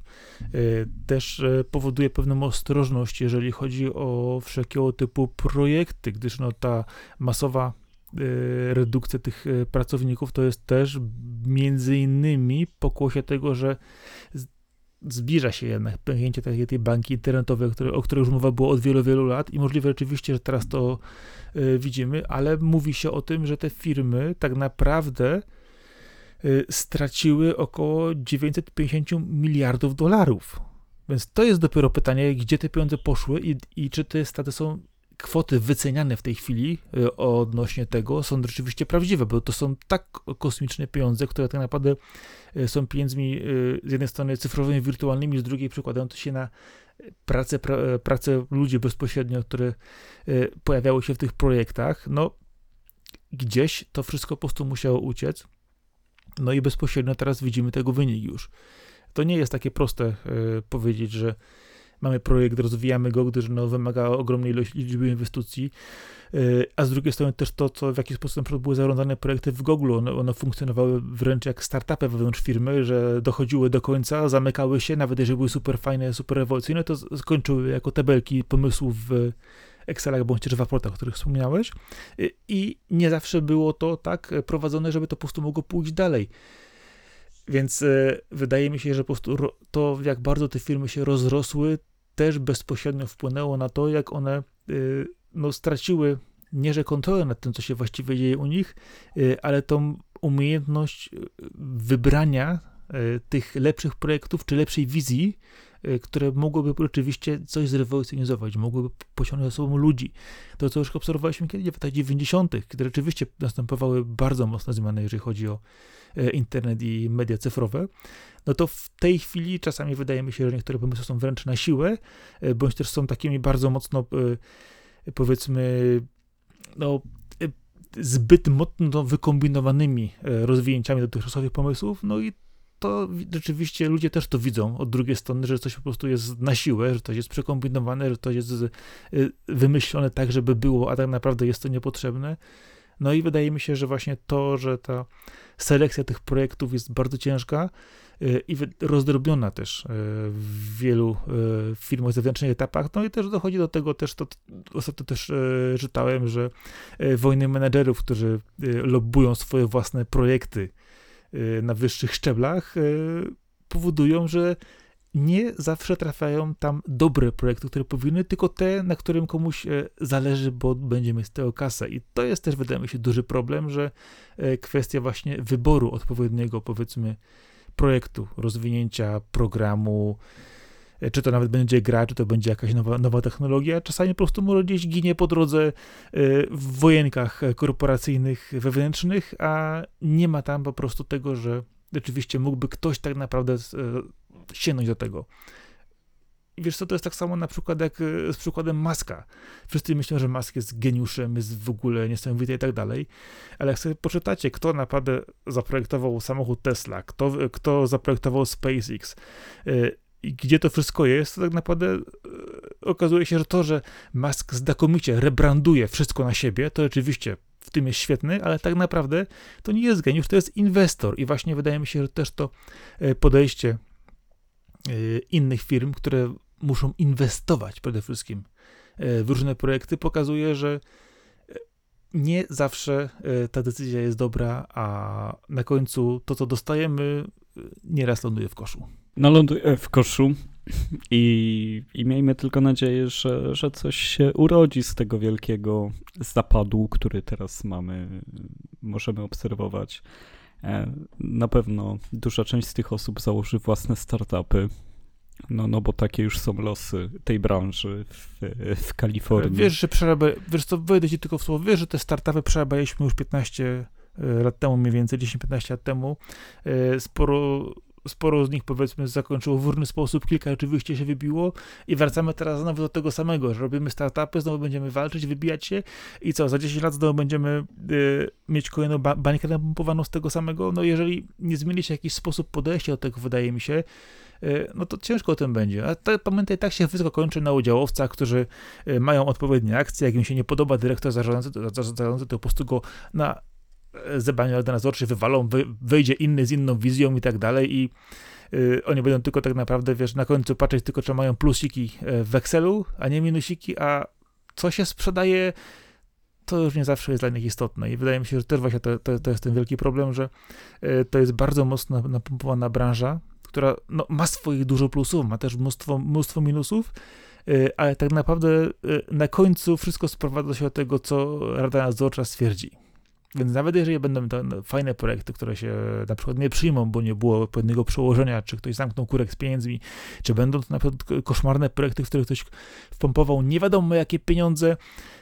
Y, też y, powoduje pewną ostrożność, jeżeli chodzi o wszelkiego typu projekty, gdyż no, ta masowa y, redukcja tych pracowników to jest też między innymi pokłosie tego, że zbliża się jednak pęknięcie tej, tej banki internetowej, o której już mowa było od wielu, wielu lat i możliwe rzeczywiście, że teraz to widzimy, ale mówi się o tym, że te firmy tak naprawdę y, straciły około 950 miliardów dolarów. Więc to jest dopiero pytanie, gdzie te pieniądze poszły i, i czy te straty są kwoty wyceniane w tej chwili y, odnośnie tego są rzeczywiście prawdziwe, bo to są tak kosmiczne pieniądze, które tak naprawdę są pieniędzmi z jednej strony cyfrowymi, wirtualnymi, z drugiej przykładają to się na pracę, pra, pracę ludzi bezpośrednio, które pojawiały się w tych projektach. No, gdzieś to wszystko po prostu musiało uciec. No i bezpośrednio teraz widzimy tego wynik już. To nie jest takie proste powiedzieć, że mamy projekt, rozwijamy go, gdyż no, wymaga ogromnej liczby inwestycji, y, a z drugiej strony też to, co w jaki sposób były zarządzane projekty w Google, one, one funkcjonowały wręcz jak startupy wewnątrz firmy, że dochodziły do końca, zamykały się, nawet jeżeli były super fajne, super rewolucyjne, to skończyły jako tabelki pomysłów w Excelach bądź też w raportach, o których wspomniałeś. Y, i nie zawsze było to tak prowadzone, żeby to po prostu mogło pójść dalej. Więc y, wydaje mi się, że po prostu to, jak bardzo te firmy się rozrosły, też bezpośrednio wpłynęło na to, jak one y, no, straciły nie że kontrolę nad tym, co się właściwie dzieje u nich, y, ale tą umiejętność y, wybrania tych lepszych projektów czy lepszej wizji, które mogłyby rzeczywiście coś zrewolucjonizować, mogłyby pociągnąć za sobą ludzi. To, co już obserwowaliśmy kiedyś w latach 90., kiedy rzeczywiście następowały bardzo mocne zmiany, jeżeli chodzi o E, internet i media cyfrowe, no to w tej chwili czasami wydaje mi się, że niektóre pomysły są wręcz na siłę, e, bądź też są takimi bardzo mocno, e, powiedzmy, no, zbyt mocno wykombinowanymi rozwinięciami dotychczasowych pomysłów, no i to rzeczywiście ludzie też to widzą od drugiej strony, że coś po prostu jest na siłę, że coś jest przekombinowane, że to jest wymyślone tak, żeby było, a tak naprawdę jest to niepotrzebne. No i wydaje mi się, że właśnie to, że ta selekcja tych projektów jest bardzo ciężka y, i rozdrobniona też y, w wielu y, firmach zewnętrznych etapach. No i też dochodzi do tego też, to ostatnio też czytałem, że wojny menedżerów, którzy lobbują swoje własne projekty na wyższych szczeblach, powodują, że nie zawsze trafiają tam dobre projekty, które powinny, tylko te, na którym komuś e, zależy, bo będzie mieć z tego kasę. I to jest też, wydaje mi się, duży problem, że e, kwestia właśnie wyboru odpowiedniego, powiedzmy, projektu, rozwinięcia programu, czy to nawet będzie gra, czy to będzie jakaś nowa, nowa technologia, czasami po prostu może gdzieś ginie po drodze w wojenkach korporacyjnych, wewnętrznych, a nie ma tam po prostu tego, że rzeczywiście mógłby ktoś tak naprawdę sięgnąć do tego. Wiesz co, to jest tak samo na przykład jak e, z przykładem Maska. Wszyscy myślą, że Mask jest geniuszem, jest w ogóle niesamowity i tak dalej, ale jak sobie poczytacie, kto naprawdę zaprojektował samochód Tesla, kto, kto zaprojektował SpaceX e, i gdzie to wszystko jest, to tak naprawdę e, okazuje się, że to, że Musk znakomicie rebranduje wszystko na siebie, to oczywiście w tym jest świetny, ale tak naprawdę to nie jest geniusz, to jest inwestor i właśnie wydaje mi się, że też to podejście Y, innych firm, które muszą inwestować przede wszystkim w różne projekty, pokazuje, że nie zawsze ta decyzja jest dobra, a na końcu to, co dostajemy, nieraz ląduje w koszu. No ląduje w koszu i, i miejmy tylko nadzieję, że, że coś się urodzi z tego wielkiego zapadu, który teraz mamy, możemy obserwować. E, na pewno duża część z tych osób założy własne startupy. No, no bo takie już są losy tej branży w, w Kalifornii. Wiesz, że przerabia, wiesz co, wejdę ci tylko w słowo, wiesz, że te startupy przerabialiśmy już 15 e, lat temu, mniej więcej 10-15 lat temu. E, sporo sporo z nich powiedzmy zakończyło w różny sposób, kilka oczywiście się wybiło i wracamy teraz znowu do tego samego, że robimy startupy, znowu będziemy walczyć, wybijać się i co, za 10 lat znowu będziemy y, mieć kolejną ba bańkę napompowaną z tego samego, no jeżeli nie zmieni się jakiś sposób podejścia do tego, wydaje mi się, y, no to ciężko o tym będzie. A pamiętaj, tak się wszystko kończy na udziałowcach, którzy y, mają odpowiednie akcje, jak im się nie podoba dyrektor zarządzający, zarządzający, to po prostu go na zebraniu rady nadzorczej wywalą, wy, wyjdzie inny z inną wizją i tak dalej i y, oni będą tylko tak naprawdę, wiesz, na końcu patrzeć tylko, czy mają plusiki e, w Excelu, a nie minusiki, a co się sprzedaje, to już nie zawsze jest dla nich istotne i wydaje mi się, że też właśnie to, to, to jest ten wielki problem, że y, to jest bardzo mocno napompowana branża, która no, ma swoich dużo plusów, ma też mnóstwo, mnóstwo minusów, ale tak naprawdę na końcu wszystko sprowadza się do tego, co Rada Nadzorcza stwierdzi. Więc nawet jeżeli będą to fajne projekty, które się na przykład nie przyjmą, bo nie było pewnego przełożenia, czy ktoś zamknął kurek z pieniędzmi, czy będą to na przykład koszmarne projekty, w których ktoś wpompował nie wiadomo jakie pieniądze,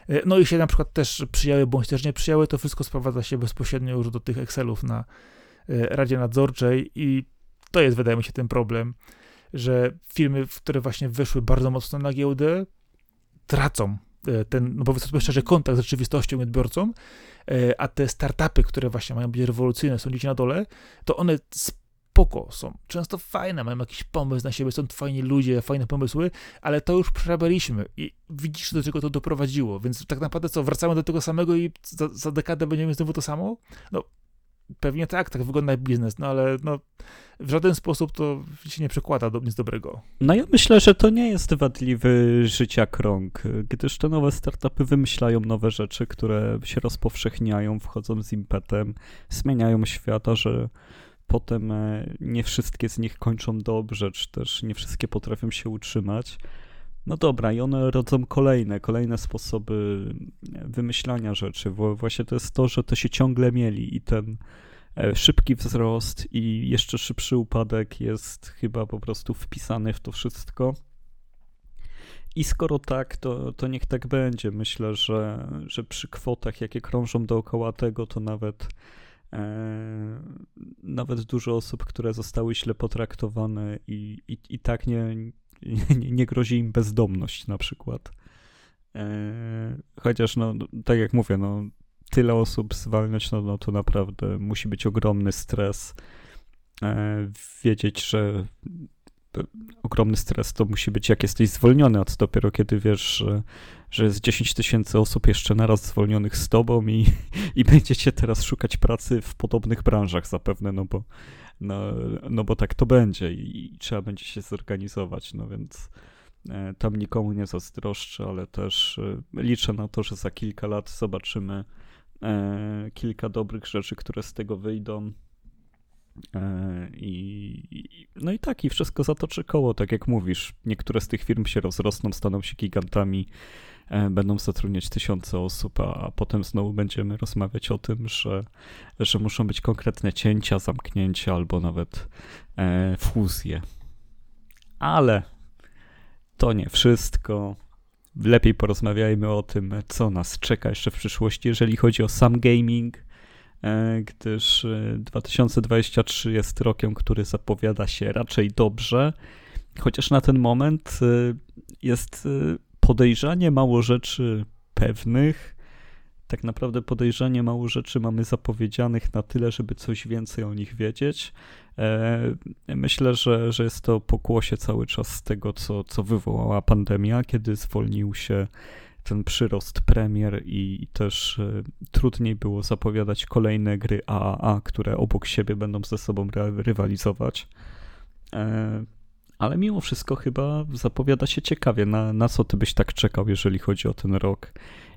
e, no i się na przykład też przyjęły, bądź też nie przyjęły, to wszystko sprowadza się bezpośrednio już do tych Excelów na e, Radzie Nadzorczej i to jest, wydaje mi się, ten problem, że firmy, które właśnie wyszły bardzo mocno na giełdę, tracą ten, no powiedzmy szczerze, kontakt z rzeczywistością i odbiorcą, E, a te startupy, które właśnie mają być rewolucyjne, są gdzieś na dole, to one spoko są, często fajne, mają jakiś pomysł na siebie, są fajni ludzie, fajne pomysły, ale to już przerabialiśmy i widzisz, do czego to doprowadziło, więc tak naprawdę co, wracamy do tego samego i za, za dekadę będziemy znowu to samo? No, Pewnie tak, tak wygląda biznes, no ale no, w żaden sposób to się nie przekłada do nic dobrego. No ja myślę, że to nie jest wadliwy życia krąg, gdyż te nowe startupy wymyślają nowe rzeczy, które się rozpowszechniają, wchodzą z impetem, zmieniają świata, że potem e, nie wszystkie z nich kończą dobrze, czy też nie wszystkie potrafią się utrzymać. No dobra, i one rodzą kolejne, kolejne sposoby wymyślania rzeczy. Właśnie to jest to, że to się ciągle mieli i ten e, szybki wzrost i jeszcze szybszy upadek jest chyba po prostu wpisany w to wszystko. I skoro tak, to, to niech tak będzie. Myślę, że, że przy kwotach, jakie krążą dookoła tego, to nawet, e, nawet dużo osób, które zostały źle potraktowane i, i, i tak nie, [laughs] nie, nie grozi im bezdomność na przykład. E, chociaż, no, tak jak mówię, no, tyle osób zwalniać, no, no to naprawdę musi być ogromny stres. E, wiedzieć, że ogromny stres to musi być, jak jesteś zwolniony, a dopiero kiedy wiesz, że, że jest 10 tysięcy osób jeszcze naraz zwolnionych z tobą i, [laughs] i będziecie teraz szukać pracy w podobnych branżach zapewne, no bo, no, no bo tak to będzie i, i trzeba będzie się zorganizować, no więc e, tam nikomu nie zazdroszczę, ale też e, liczę na to, że za kilka lat zobaczymy e, kilka dobrych rzeczy, które z tego wyjdą. I, no i tak, i wszystko zatoczy koło, tak jak mówisz. Niektóre z tych firm się rozrosną, staną się gigantami, będą zatrudniać tysiące osób, a, potem znowu będziemy rozmawiać o tym, że, że muszą być konkretne cięcia, zamknięcia albo nawet e, fuzje. Ale to nie wszystko. Lepiej porozmawiajmy o tym, co nas czeka jeszcze w przyszłości, jeżeli chodzi o sam gaming E, gdyż 2023 e, jest rokiem, który zapowiada się raczej dobrze, chociaż na ten moment e, jest podejrzanie mało rzeczy pewnych. Tak naprawdę podejrzanie mało rzeczy mamy zapowiedzianych na tyle, żeby coś więcej o nich wiedzieć. Myślę, że, że jest to pokłosie cały czas z tego, co, co wywołała pandemia, kiedy zwolnił się ten przyrost premier i też e, trudniej było zapowiadać kolejne gry AAA, które obok siebie będą ze sobą rywalizować. E, ale mimo wszystko chyba zapowiada się ciekawie. Na, na co ty byś tak czekał, jeżeli chodzi o ten rok?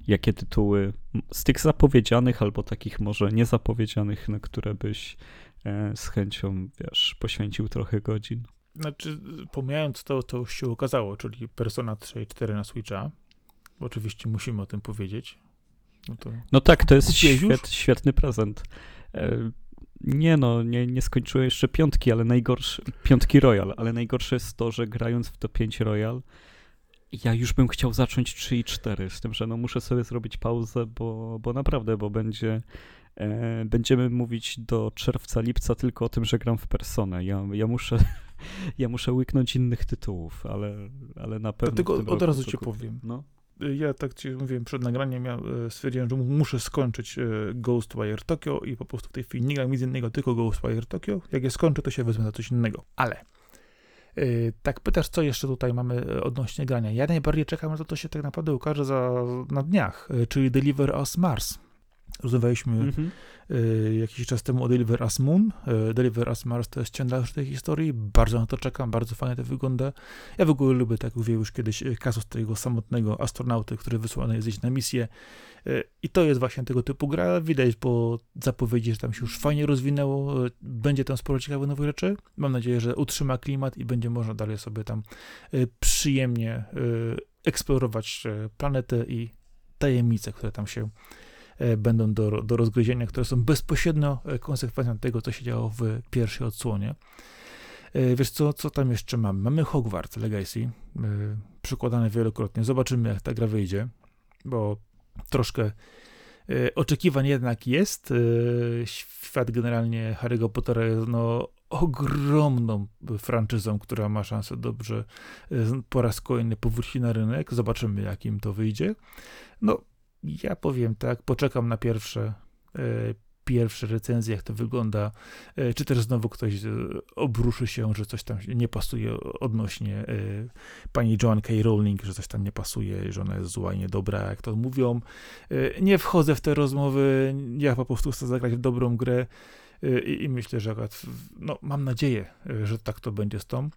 Jakie tytuły z tych zapowiedzianych albo takich może niezapowiedzianych, na które byś e, z chęcią, wiesz, poświęcił trochę godzin? Znaczy, pomijając to, to już się okazało, czyli Persona 3 i 4 na Switcha, Oczywiście musimy o tym powiedzieć. No, no tak, to jest świet, świetny prezent. Nie no, nie, nie skończyłem jeszcze piątki, ale najgorszy, piątki Royal, ale najgorsze jest to, że grając w to 5 Royal, ja już bym chciał zacząć 3 i 4, z tym, że no muszę sobie zrobić pauzę, bo, bo naprawdę, bo będzie, e, będziemy mówić do czerwca, lipca tylko o tym, że gram w Personę. Ja, ja muszę [laughs] ja muszę łyknąć innych tytułów, ale, ale na pewno... Dlatego od razu ci powiem. No ja tak ci mówiłem przed nagraniem, ja e, stwierdziłem, że muszę skończyć e, Ghostwire Tokyo i po prostu w tej chwili nie gram nic innego, tylko Ghostwire Tokyo. Jak je skończę, to się wezmę na coś innego. Ale e, tak pytasz, co jeszcze tutaj mamy odnośnie grania. Ja najbardziej czekam, że to się tak naprawdę ukaże za, na dniach, czyli Deliver Us Mars. Rozmawialiśmy mm-hmm. y, jakiś czas temu o Deliver Us Moon. Y, Deliver Us Mars to jest ciężar tej historii. Bardzo na to czekam, bardzo fajnie to wygląda. Ja w ogóle lubię, tak jak mówiłem już kiedyś, y, kasus tego samotnego astronauty, który wysłany jest iść na misję. Y, I to jest właśnie tego typu gra. Widać po zapowiedzi, że tam się już fajnie rozwinęło. Będzie tam sporo ciekawych nowych rzeczy. Mam nadzieję, że utrzyma klimat i będzie można dalej sobie tam przyjemnie eksplorować planetę i tajemnice, które tam się będą do, do rozgryzienia, które są bezpośrednio e, konsekwencją tego, co się działo w pierwszej odsłonie. E, wiesz co, co tam jeszcze mamy? Mamy Hogwarts Legacy, przykładane wielokrotnie. Zobaczymy, jak ta gra wyjdzie, bo troszkę oczekiwań jednak jest. Świat generalnie Harry'ego Pottera jest no, ogromną franczyzą, która ma szansę dobrze po raz kolejny powrócić na rynek. Zobaczymy, jak im to wyjdzie. No, ja powiem tak, poczekam na pierwsze, e, pierwsze recenzje, jak to wygląda, e, czy też znowu ktoś e, obruszy się, że coś tam nie pasuje odnośnie pani Joan K. Rowling, że coś tam nie pasuje, że ona jest zła i niedobra, jak to mówią. Nie wchodzę w te rozmowy, ja po prostu chcę zagrać w dobrą grę. I, I, myślę, że no, mam nadzieję, że tak to będzie z tą.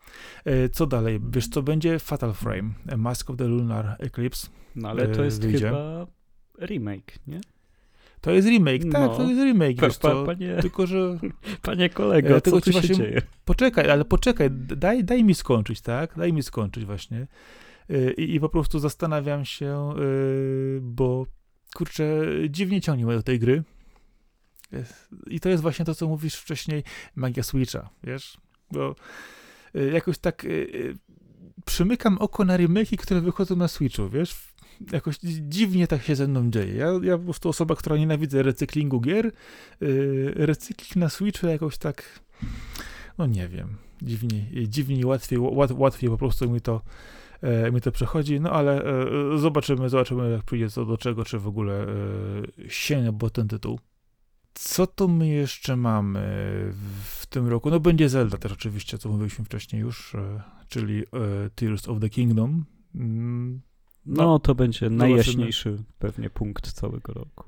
Co dalej? Wiesz, co będzie? Fatal Frame, Mask of the Lunar Eclipse. No ale to jest wyjdzie. chyba remake, nie? To jest remake, tak, no. to jest remake. Pa, pa, panie, tylko, że... [laughs] Panie kolego, co tu się właśnie, dzieje? Poczekaj, ale poczekaj, daj, daj mi skończyć, tak? Daj mi skończyć właśnie. Y, I, i po prostu zastanawiam się, y, bo kurczę, dziwnie ciągnie mnie do tej gry. I to jest właśnie to, co mówisz wcześniej, magia Switcha, wiesz? Bo y, jakoś tak przymykam oko na remake, które wychodzą na Switchu, wiesz? Jakoś dziwnie tak się ze mną dzieje. Ja, ja po prostu osoba, która nienawidzi recyklingu gier, yy, recykling na Switchu jakoś tak, no nie wiem, dziwnie, dziwnie łatwiej, łat, łatwiej po prostu mi to e, mi to przechodzi, no ale e, zobaczymy, zobaczymy jak przyjdzie co do czego, czy w ogóle e, sięgnę po ten tytuł. co to my jeszcze mamy w tym roku? No będzie Zelda też oczywiście, co mówiliśmy wcześniej już, e, czyli Tears of the Kingdom. Mm, no, no to będzie najjaśniejszy pewnie punkt całego roku.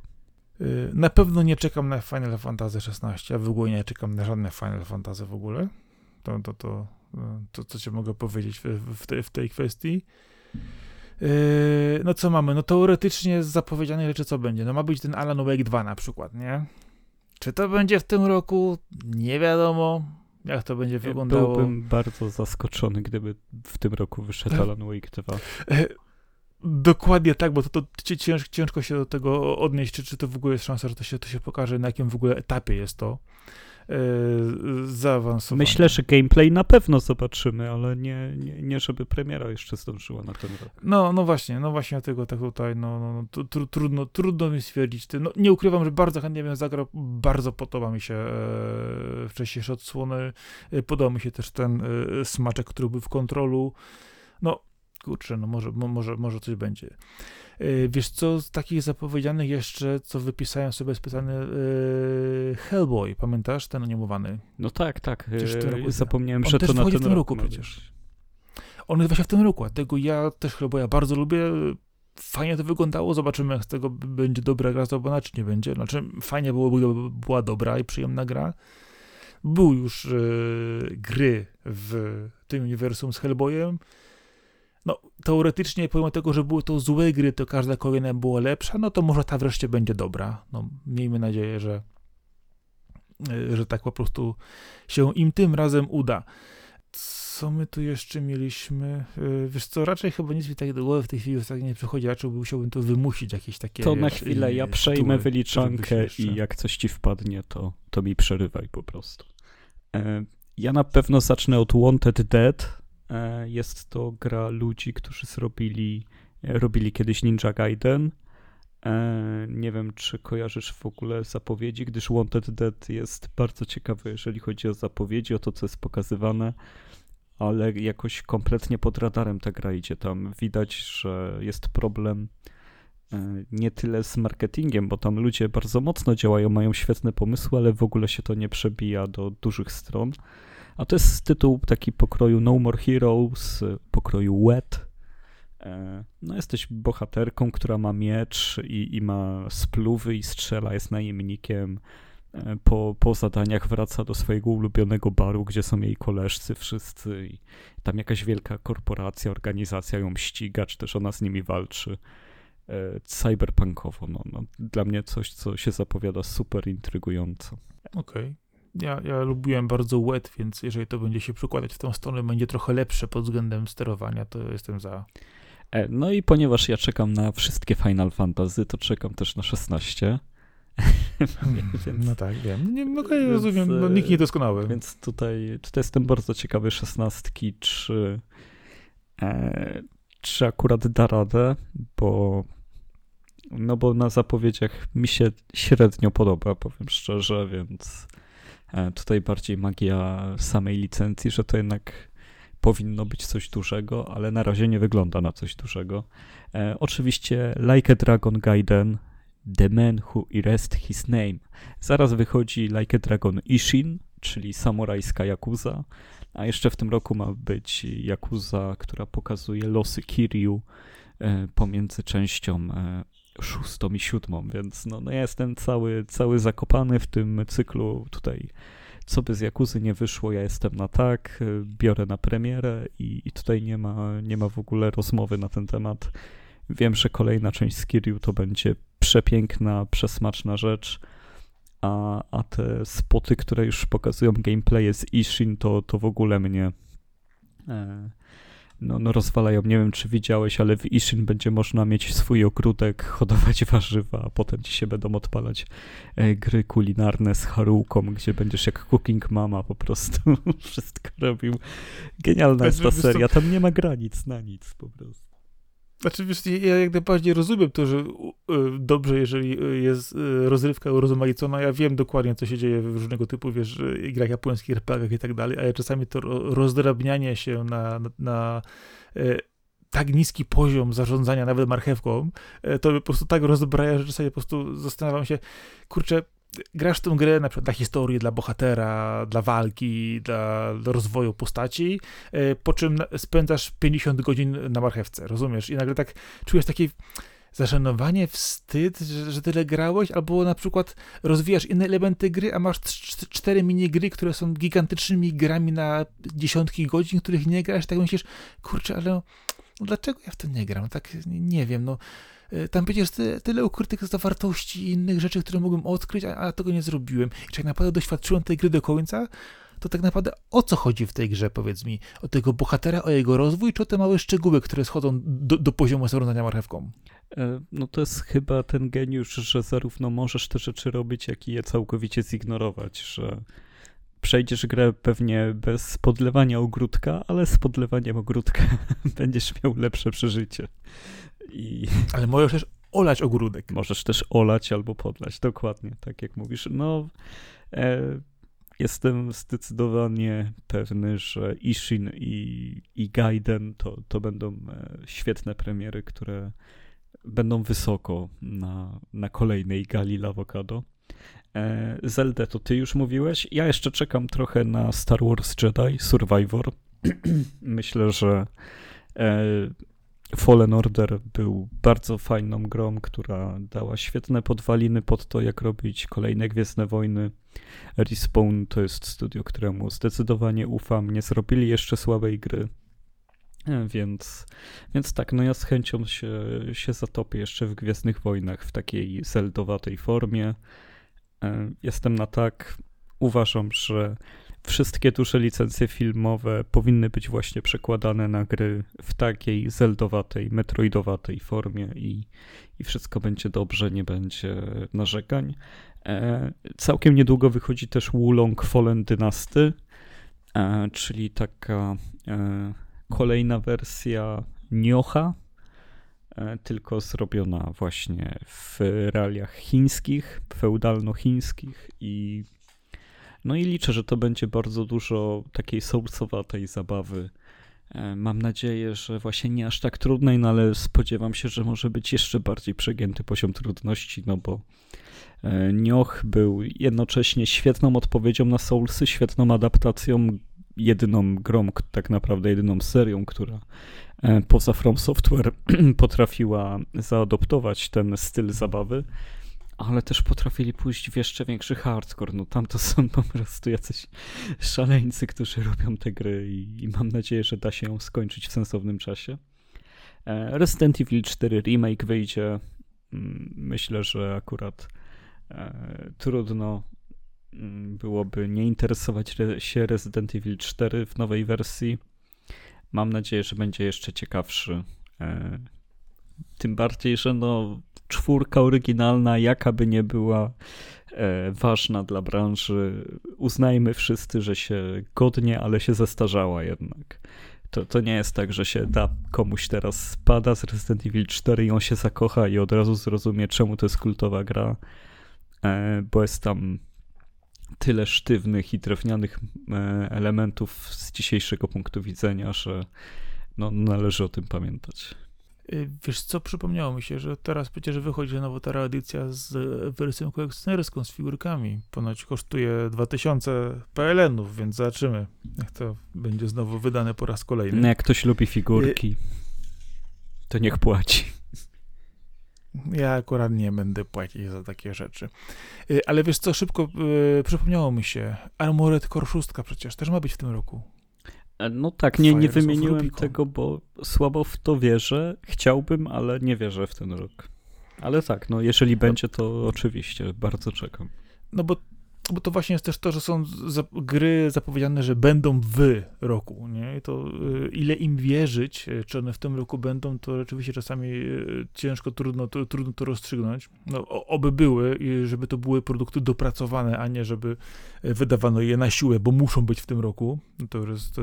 E, na pewno nie czekam na Final Fantasy XVI, a w ogóle nie czekam na żadne Final Fantasy w ogóle. To, to, to, to co ci mogę powiedzieć w, w, tej, w tej kwestii. No co mamy? No teoretycznie z zapowiedzianych rzeczy co będzie? No ma być ten Alan Wake 2 na przykład, nie? Czy to będzie w tym roku? Nie wiadomo, jak to będzie wyglądało. Byłbym bardzo zaskoczony, gdyby w tym roku wyszedł [laughs] Alan Wake 2. Dokładnie tak, bo to, to ciężko, ciężko się do tego odnieść, czy, czy to w ogóle jest szansa, że to się, to się pokaże, na jakim w ogóle etapie jest to. Yy, zaawansowane. Myślę, że gameplay na pewno zobaczymy, ale nie, nie, nie żeby premiera jeszcze zdążyła na ten rok. No, no właśnie, no właśnie dlatego tak tutaj, no, no, no tr trudno, trudno mi stwierdzić. No, nie ukrywam, że bardzo chętnie bym zagrał, bardzo podoba mi się e, wcześniejsze odsłony, e, podoba mi się też ten e, smaczek, który był w kontrolu. No, kurczę, no może, może, może coś będzie. E, wiesz co, z takich zapowiedzianych jeszcze, co wypisałem sobie specjalny yy, Hellboy, pamiętasz, ten animowany? No tak, tak, zapomniałem, On że to na ten w tym roku przecież. On jest właśnie w tym roku, dlatego ja też Hellboya bardzo lubię, fajnie to wyglądało, zobaczymy jak z tego będzie dobra gra zrobiona, czy nie będzie, znaczy fajnie byłoby, była dobra i przyjemna gra. Był już yy, gry w tym uniwersum z Hellboyem, no, teoretycznie, pomimo tego, że były to złe gry, to każda kolejna była lepsza, no to może ta wreszcie będzie dobra. No, miejmy nadzieję, że, e, że tak po prostu się im tym razem uda. Co my tu jeszcze mieliśmy? E, wiesz co, raczej chyba nic mi tak do głowy w tej chwili tak nie przychodzi, raczej musiałbym to wymusić jakieś takie... To na chwilę, ja przejmę wyliczankę i jak coś ci wpadnie, to, to mi przerywaj po prostu. E, ja na pewno zacznę od Wanted Dead, jest to gra ludzi, którzy zrobili, e, robili kiedyś Ninja Gaiden. E, nie wiem, czy kojarzysz w ogóle zapowiedzi, gdyż Wanted Dead jest bardzo ciekawy, jeżeli chodzi o zapowiedzi, o to, co jest pokazywane, ale jakoś kompletnie pod radarem ta gra idzie. Tam widać, że jest problem nie tyle z marketingiem, bo tam ludzie bardzo mocno działają, mają świetne pomysły, ale w ogóle się to nie przebija do dużych stron. A to jest tytuł taki pokroju No More Heroes, pokroju Wet. E, no jesteś bohaterką, która ma miecz i, i ma spluwy i strzela, jest najemnikiem. E, po, po zadaniach wraca do swojego ulubionego baru, gdzie są jej koleżcy wszyscy i tam jakaś wielka korporacja, organizacja ją ściga, czy też ona z nimi walczy e, cyberpunkowo. No, no, dla mnie coś, co się zapowiada super intrygująco. Okej. Okay ja, ja lubiłem bardzo wet, więc jeżeli to będzie się przykładać w tą stronę, będzie trochę lepsze pod względem sterowania, to jestem za. E, no i ponieważ ja czekam na wszystkie Final Fantasy, to czekam też na 16. [laughs] więc, no tak, wiem. Nie, no, okay, rozumiem, no, nikt niedoskonały. Więc tutaj, tutaj jestem bardzo ciekawy szesnastki, czy, e, czy akurat da radę, bo no bo na zapowiedziach mi się średnio podoba, powiem szczerze, więc tutaj bardziej magia samej licencji, że to jednak powinno być coś dużego, ale na razie nie wygląda na coś dużego. E, oczywiście Like a Dragon Gaiden, The Man Who Erased His Name. Zaraz wychodzi Like a Dragon Ishin, czyli samurajska Yakuza, a jeszcze w tym roku ma być Yakuza, która pokazuje losy Kiryu e, pomiędzy częścią e, szóstą i siódmą, więc no, no ja jestem cały, cały zakopany w tym cyklu tutaj. Co by z Jakuzy nie wyszło, ja jestem na tak, biorę na premierę i, i tutaj nie ma, nie ma w ogóle rozmowy na ten temat. Wiem, że kolejna część z Kiryu to będzie przepiękna, przesmaczna rzecz, a, a te spoty, które już pokazują gameplaye z Ishin, to, to w ogóle mnie e, no, no rozwalają. Nie wiem, czy widziałeś, ale w Ishin będzie można mieć swój ogródek, [laughs] hodować warzywa, a potem ci się będą odpalać e, gry kulinarne z Haruką, gdzie będziesz jak Cooking Mama po prostu [laughs] wszystko robił. Genialna jest ta seria, tam nie ma granic na nic po prostu. Znaczy, wiesz, ja jak najbardziej rozumiem to, że y, dobrze, jeżeli y, jest y, rozrywka urozmaicona. Ja wiem dokładnie, co się dzieje w różnego typu, wiesz, grach japońskich, RPGach i tak dalej, ale czasami to rozdrabnianie się na, na, na tak niski poziom zarządzania nawet marchewką, to po prostu tak rozbraja, że czasami po prostu zastanawiam się, kurczę, grasz tę grę na przykład dla historii, dla bohatera, dla walki, dla, dla rozwoju postaci, e, po czym spędzasz 50 godzin na marchewce, rozumiesz? I nagle tak czujesz takie zażenowanie, wstyd, że, że tyle grałeś, albo na przykład rozwijasz inne elementy gry, a masz cztery minigry, które są gigantycznymi grami na dziesiątki godzin, których nie grasz, tak myślisz, kurczę, ale no dlaczego ja w to nie gram? Tak nie wiem, no tam przecież tyle, tyle ukrytych zawartości i innych rzeczy, które mogłem odkryć, a, a tego nie zrobiłem. I czy tak naprawdę doświadczyłem tej gry do końca, to tak naprawdę o co chodzi w tej grze, powiedz mi? O tego bohatera, o jego rozwój, czy o te małe szczegóły, które schodzą do, do poziomu zarządzania marchewką? E, no to jest chyba ten geniusz, że zarówno możesz te rzeczy robić, jak i je całkowicie zignorować, że przejdziesz grę pewnie bez podlewania ogródka, ale z podlewaniem ogródka [laughs] będziesz miał lepsze przeżycie. I... [laughs] Ale możesz też olać ogródek. Możesz też olać albo podlać, dokładnie, tak jak mówisz. No, e, jestem zdecydowanie pewny, że Ishin i, i Gaiden to, to będą e, świetne premiery, które będą wysoko na, na kolejnej gali Avocado. E, Zelda to ty już mówiłeś. Ja jeszcze czekam trochę na Star Wars Jedi Survivor. [clears throat] Myślę, że e, Fallen Order był bardzo fajną grą, która dała świetne podwaliny pod to, jak robić kolejne Gwiezdne Wojny. Respawn to jest studio, któremu zdecydowanie ufam. Nie zrobili jeszcze słabej gry. E, więc, więc tak, no ja z chęcią się, się zatopię jeszcze w Gwiezdnych Wojnach w takiej zeldowatej formie. E, jestem na tak. Uważam, że wszystkie duże licencje filmowe powinny być właśnie przekładane na gry w takiej zeldowatej, metroidowatej formie i, i wszystko będzie dobrze, nie będzie narzekań. E, całkiem niedługo wychodzi też Wulong Fallen Dynasty, e, czyli taka e, kolejna wersja Niocha, e, tylko zrobiona właśnie w realiach chińskich, feudalno-chińskich i no i liczę, że to będzie bardzo dużo takiej soulsowatej zabawy. E, mam nadzieję, że właśnie nie aż tak trudnej, no ale spodziewam się, że może być jeszcze bardziej przegięty poziom trudności, no bo e, Nioch był jednocześnie świetną odpowiedzią na Soulsy, świetną adaptacją, jedyną grą, tak naprawdę jedyną serią, która e, poza From Software [clears throat] potrafiła zaadoptować ten styl zabawy ale też potrafili pójść w jeszcze większy hardcore. No tam to są po prostu jacyś szaleńcy, którzy robią te gry i, i mam nadzieję, że da się ją skończyć w sensownym czasie. E, Resident Evil 4 remake wyjdzie. Mm, myślę, że akurat e, trudno mm, byłoby nie interesować się Resident Evil 4 w nowej wersji. Mam nadzieję, że będzie jeszcze ciekawszy. Tym bardziej, że no czwórka oryginalna, jaka by nie była e, ważna dla branży, uznajmy wszyscy, że się godnie, ale się zestarzała jednak. To, to nie jest tak, że się da komuś teraz spada z Resident Evil 4 i on się zakocha i od razu zrozumie, czemu to jest kultowa gra, e, bo jest tam tyle sztywnych i drewnianych e, elementów z dzisiejszego punktu widzenia, że no, należy o tym pamiętać. Y, wiesz co, przypomniało mi się, że teraz przecież wychodzi nowa ta edycja z wersją kolekcjonerską, z figurkami. Ponoć kosztuje 2000 PLN-ów, więc zobaczymy, jak to będzie znowu wydane po raz kolejny. No jak ktoś lubi figurki, to niech płaci. Ja akurat nie będę płacić za takie rzeczy. Y, ale wiesz co, szybko przypomniało mi się, Armored Core 6 przecież też ma być w tym roku. E, no tak, nie, nie wymieniłem tego, bo słabo w to wierzę. Chciałbym, ale nie wierzę w ten rok. Ale tak, no jeżeli no. będzie, to oczywiście, bardzo czekam. No bo, bo to właśnie jest też to, że są za, gry zapowiedziane, że będą w roku, nie? I to y, ile im wierzyć, y, czy one w tym roku będą, to rzeczywiście czasami y, ciężko, trudno to, trudno to rozstrzygnąć. No, oby były, żeby to były produkty dopracowane, a nie żeby wydawano je na siłę, bo muszą być w tym roku. No to jest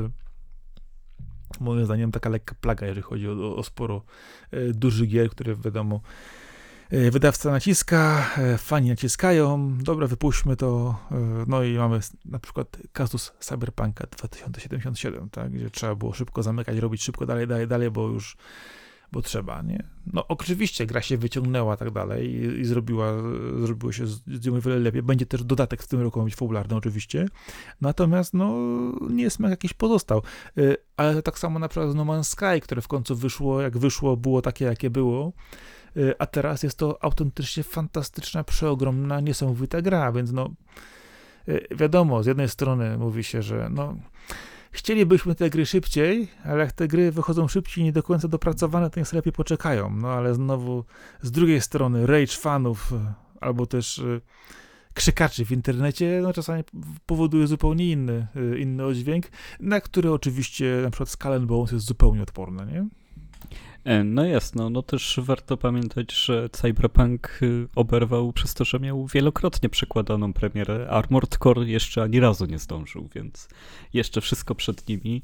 moim zdaniem taka lekka plaga, jeżeli chodzi o, o sporo e, dużych gier, które wiadomo e, wydawca naciska, e, fani naciskają, dobra, wypuśćmy to, no i mamy na przykład kazus Cyberpunka 2077, tak, gdzie trzeba było szybko zamykać, robić szybko dalej, dalej, dalej, bo już bo trzeba, nie? No oczywiście gra się wyciągnęła tak dalej i, i zrobiła, zrobiło się z, z nią wiele lepiej. Będzie też dodatek w tym roku być fabularny oczywiście. Natomiast no nie smak jakiś pozostał. Y, ale tak samo na przykład No Man's Sky, które w końcu wyszło, jak wyszło, było takie, jakie było. Y, a teraz jest to autentycznie fantastyczna, przeogromna, niesamowita gra, więc no y, wiadomo, z jednej strony mówi się, że no Chcielibyśmy te gry szybciej, ale jak te gry wychodzą szybciej, nie do końca dopracowane, to niech lepiej poczekają. No ale znowu z drugiej strony rage fanów albo też y, krzykaczy w internecie no, czasami powoduje zupełnie inny, y, inny oddźwięk, na który oczywiście na przykład Skull Bones jest zupełnie odporny, nie? E, no jasno, no też warto pamiętać, że Cyberpunk y, oberwał przez to, że miał wielokrotnie przekładaną premierę. Armored Core jeszcze ani razu nie zdążył, więc jeszcze wszystko przed nimi.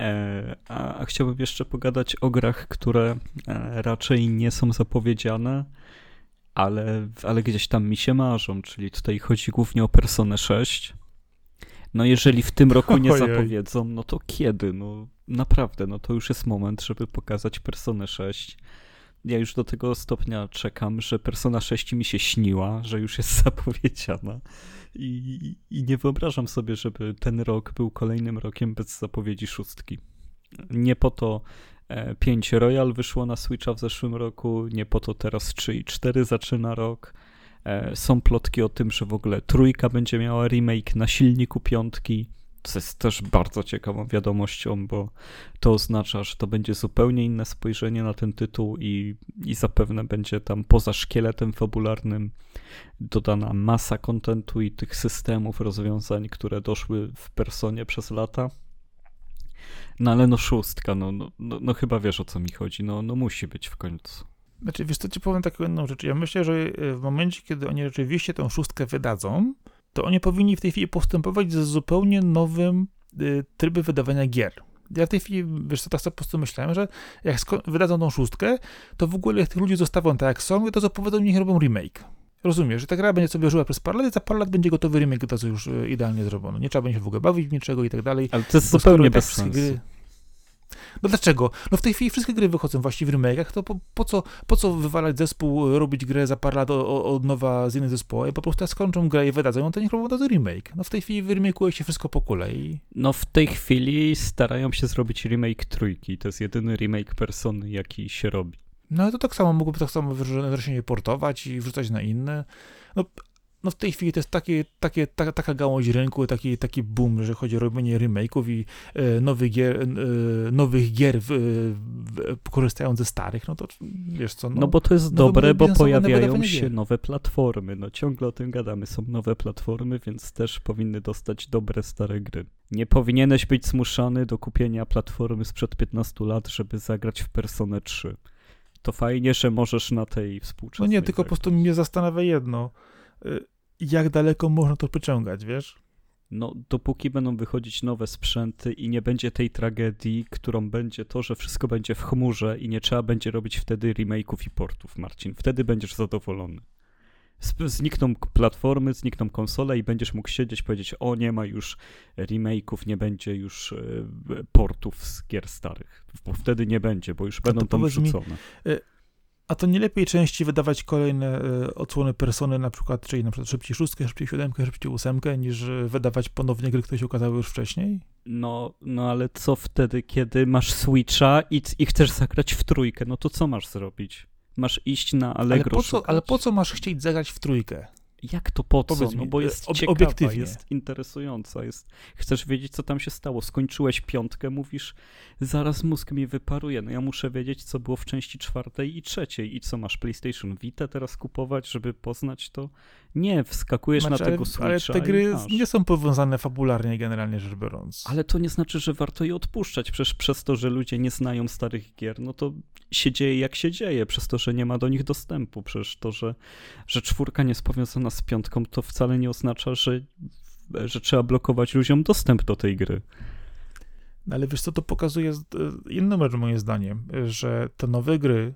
E, a, chciałbym jeszcze pogadać o grach, które e, raczej nie są zapowiedziane, ale, ale gdzieś tam mi się marzą, czyli tutaj chodzi głównie o Personę 6. No jeżeli w tym roku nie zapowiedzą, no to kiedy? No naprawdę, no to już jest moment, żeby pokazać Personę 6. Ja już do tego stopnia czekam, że Persona 6 mi się śniła, że już jest [laughs] zapowiedziana. I, I nie wyobrażam sobie, żeby ten rok był kolejnym rokiem bez zapowiedzi szóstki. Nie po to 5 e, Royal wyszło na Switcha w zeszłym roku, nie po to teraz 3 i 4 zaczyna rok. E, są plotki o tym, że w ogóle trójka będzie miała remake na silniku piątki co jest też bardzo ciekawą wiadomością, bo to oznacza, że to będzie zupełnie inne spojrzenie na ten tytuł i, i zapewne będzie tam poza szkieletem fabularnym dodana masa kontentu i tych systemów, rozwiązań, które doszły w personie przez lata. No ale no szóstka, no, no, no, no chyba wiesz o co mi chodzi, no, no musi być w końcu. Znaczy, wiesz co, ci powiem taką jedną rzecz. Ja myślę, że w momencie, kiedy oni rzeczywiście tę szóstkę wydadzą, to oni powinni w tej chwili postępować ze zupełnie nowym y, trybem wydawania gier. Ja w tej chwili, wiesz co, tak sobie po prostu myślałem, że jak wydadzą tą szóstkę, to w ogóle jak tych ludzi zostawią tak jak są, to zapowiedzą, niech robią remake. Rozumiesz, że ta gra będzie sobie żyła przez parę lat i za parę lat będzie gotowy remake, to co już y, idealnie zrobiono. Nie trzeba będzie w ogóle bawić niczego i tak dalej. Ale to jest zupełnie bez sensu. Gry, no dlaczego? No w tej chwili wszystkie gry wychodzą właściwie w remake'ach, to po, po, co, po co wywalać zespół, robić grę za parę lat od nowa z innym zespołem, po prostu skończą grę i wydadzą, to niech robią to remake. No w tej chwili wyremakuje się wszystko po kolei. No w tej chwili starają się zrobić remake trójki, to jest jedyny remake Persony, jaki się robi. No to tak samo mógłby tak samo wreszcie portować i wrzucać na inne. No no w tej chwili to jest takie, takie, ta, taka gałąź rynku, taki, taki boom, że chodzi o robienie remake'ów i e, nowych gier, e, nowych gier w, w, korzystając ze starych, no to wiesz co. No, no bo to jest dobre, bo pojawiają się gier. nowe platformy, no ciągle o tym gadamy, są nowe platformy, więc też powinny dostać dobre stare gry. Nie powinieneś być zmuszany do kupienia platformy sprzed 15 lat, żeby zagrać w Personę 3. To fajnie, że możesz na tej współczesnej... No nie, tylko po prostu mnie zastanawia jedno y, jak daleko można to pociągać, wiesz? No, dopóki będą wychodzić nowe sprzęty i nie będzie tej tragedii, którą będzie to, że wszystko będzie w chmurze i nie trzeba będzie robić wtedy remake'ów i portów, Marcin. Wtedy będziesz zadowolony. Znikną platformy, znikną konsole i będziesz mógł siedzieć powiedzieć, o nie ma już remake'ów, nie będzie już e, portów z gier starych. Bo wtedy nie będzie, bo już będą tam wrzucone. Mi, a to nie lepiej częściej wydawać kolejne y, odsłony persony, na przykład, czyli na przykład szybciej szóstkę, szybciej siódemkę, szybciej ósemkę, niż y, wydawać ponownie gry, które się ukazały już wcześniej? No, no ale co wtedy, kiedy masz Switcha i, i chcesz zagrać w trójkę, no to co masz zrobić? Masz iść na Allegro ale po co, ale po co masz chcieć zagrać w trójkę? Jak to po co? no bo jest ob ciekawa, obiektywnie. jest interesująca, jest... Chcesz wiedzieć, co tam się stało. Skończyłeś piątkę, mówisz, zaraz mózg mi wyparuje. No ja muszę wiedzieć, co było w części czwartej i trzeciej. I co, masz PlayStation Vita teraz kupować, żeby poznać to? Nie, wskakujesz znaczy, na tego Switcha Ale te gry nie są powiązane fabularnie, generalnie rzecz biorąc. Ale to nie znaczy, że warto je odpuszczać. Przecież przez to, że ludzie nie znają starych gier, no to się dzieje jak się dzieje, przez to, że nie ma do nich dostępu. Przecież to, że, że czwórka nie jest powiązana z piątką, to wcale nie oznacza, że, że trzeba blokować ludziom dostęp do tej gry. No ale wiesz co, to pokazuje inną rzecz moim zdaniem, że te nowe gry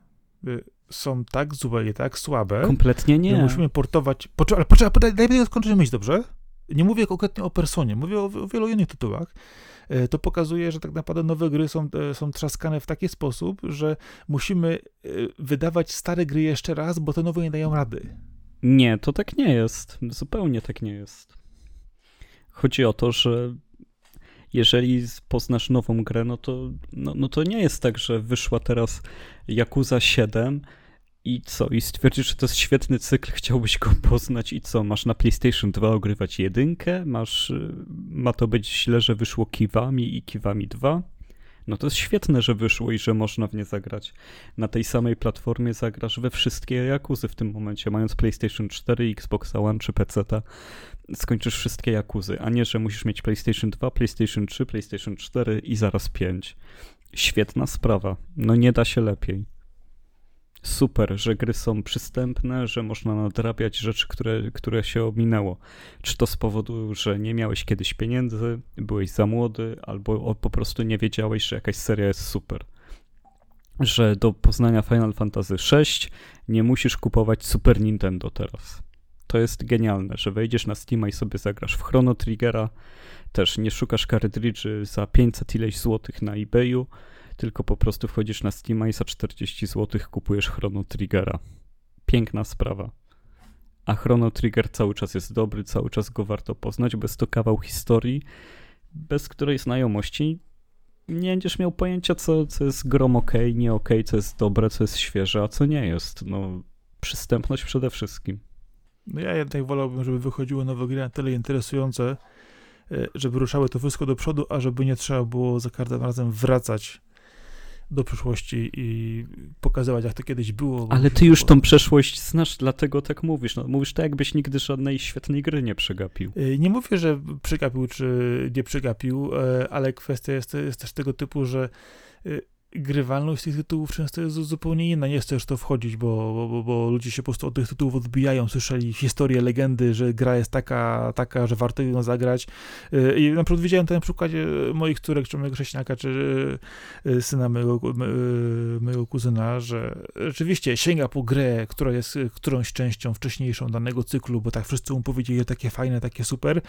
y, są tak złe i tak słabe. Kompletnie nie. musimy portować. Poczekaj, poczekaj, daj mi skończyć myśl, dobrze? nie mówię konkretnie o Personie, mówię o, o wielu innych tytułach, e, to pokazuje, że tak naprawdę nowe gry są, e, są trzaskane w taki sposób, że musimy e, wydawać stare gry jeszcze raz, bo te nowe nie dają rady. Nie, to tak nie jest. Zupełnie tak nie jest. Chodzi o to, że jeżeli poznasz nową grę, no to, no, no to nie jest tak, że wyszła teraz Yakuza 7 i co? I stwierdzisz, że to jest świetny cykl, chciałbyś go poznać i co? Masz na PlayStation 2 ogrywać jedynkę? Masz, y, ma to być źle, że wyszło Kiwami i Kiwami 2? No to jest świetne, że wyszło i że można w nie zagrać. Na tej samej platformie zagrasz we wszystkie Jakuzy w tym momencie, mając PlayStation 4, Xbox One czy PC. Skończysz wszystkie Jakuzy, a nie, że musisz mieć PlayStation 2, PlayStation 3, PlayStation 4 i zaraz 5. Świetna sprawa. No nie da się lepiej super, że gry są przystępne, że można nadrabiać rzeczy, które, które się ominęło. Czy to z powodu, że nie miałeś kiedyś pieniędzy, byłeś za młody, albo po prostu nie wiedziałeś, że jakaś seria jest super. Że do poznania Final Fantasy VI nie musisz kupować Super Nintendo teraz. To jest genialne, że wejdziesz na Steam i sobie zagrasz w Chrono Triggera, też nie szukasz kartridży za 500 ileś złotych na eBayu, tylko po prostu wchodzisz na Steam i za 40 zł kupujesz Chrono Triggera. Piękna sprawa. A Chrono Trigger cały czas jest dobry, cały czas go warto poznać, jest to kawał historii, bez której znajomości nie będziesz miał pojęcia, co, co jest grom ok, nie ok, co jest dobre, co jest świeże, a co nie jest. No, przystępność przede wszystkim. No ja jednak wolałbym, żeby wychodziły nowe gry na tyle interesujące, e, żeby ruszały to wszystko do przodu, a żeby nie trzeba było za każdym razem wracać do przyszłości i pokazywać, jak to kiedyś było. Ale ty już tą przeszłość znasz, dlatego tak mówisz. No, mówisz tak, jakbyś nigdy żadnej świetnej gry nie przegapił. Y, nie mówię, że przegapił, czy nie przegapił, e, ale kwestia jest, jest też tego typu, że y, grywalność tych tytułów często jest zupełnie inna. Nie już to wchodzić, bo, bo, bo, ludzie się po prostu od tych tytułów odbijają. Słyszeli historię, legendy, że gra jest taka, taka, że warto ją zagrać. Y, I na przykład widziałem to na przykładzie moich córek, czy mojego chrześniaka, czy y, syna mojego, mojego kuzyna, że rzeczywiście sięga po grę, która jest którąś częścią wcześniejszą danego cyklu, bo tak wszyscy mu powiedzieli, takie fajne, takie super.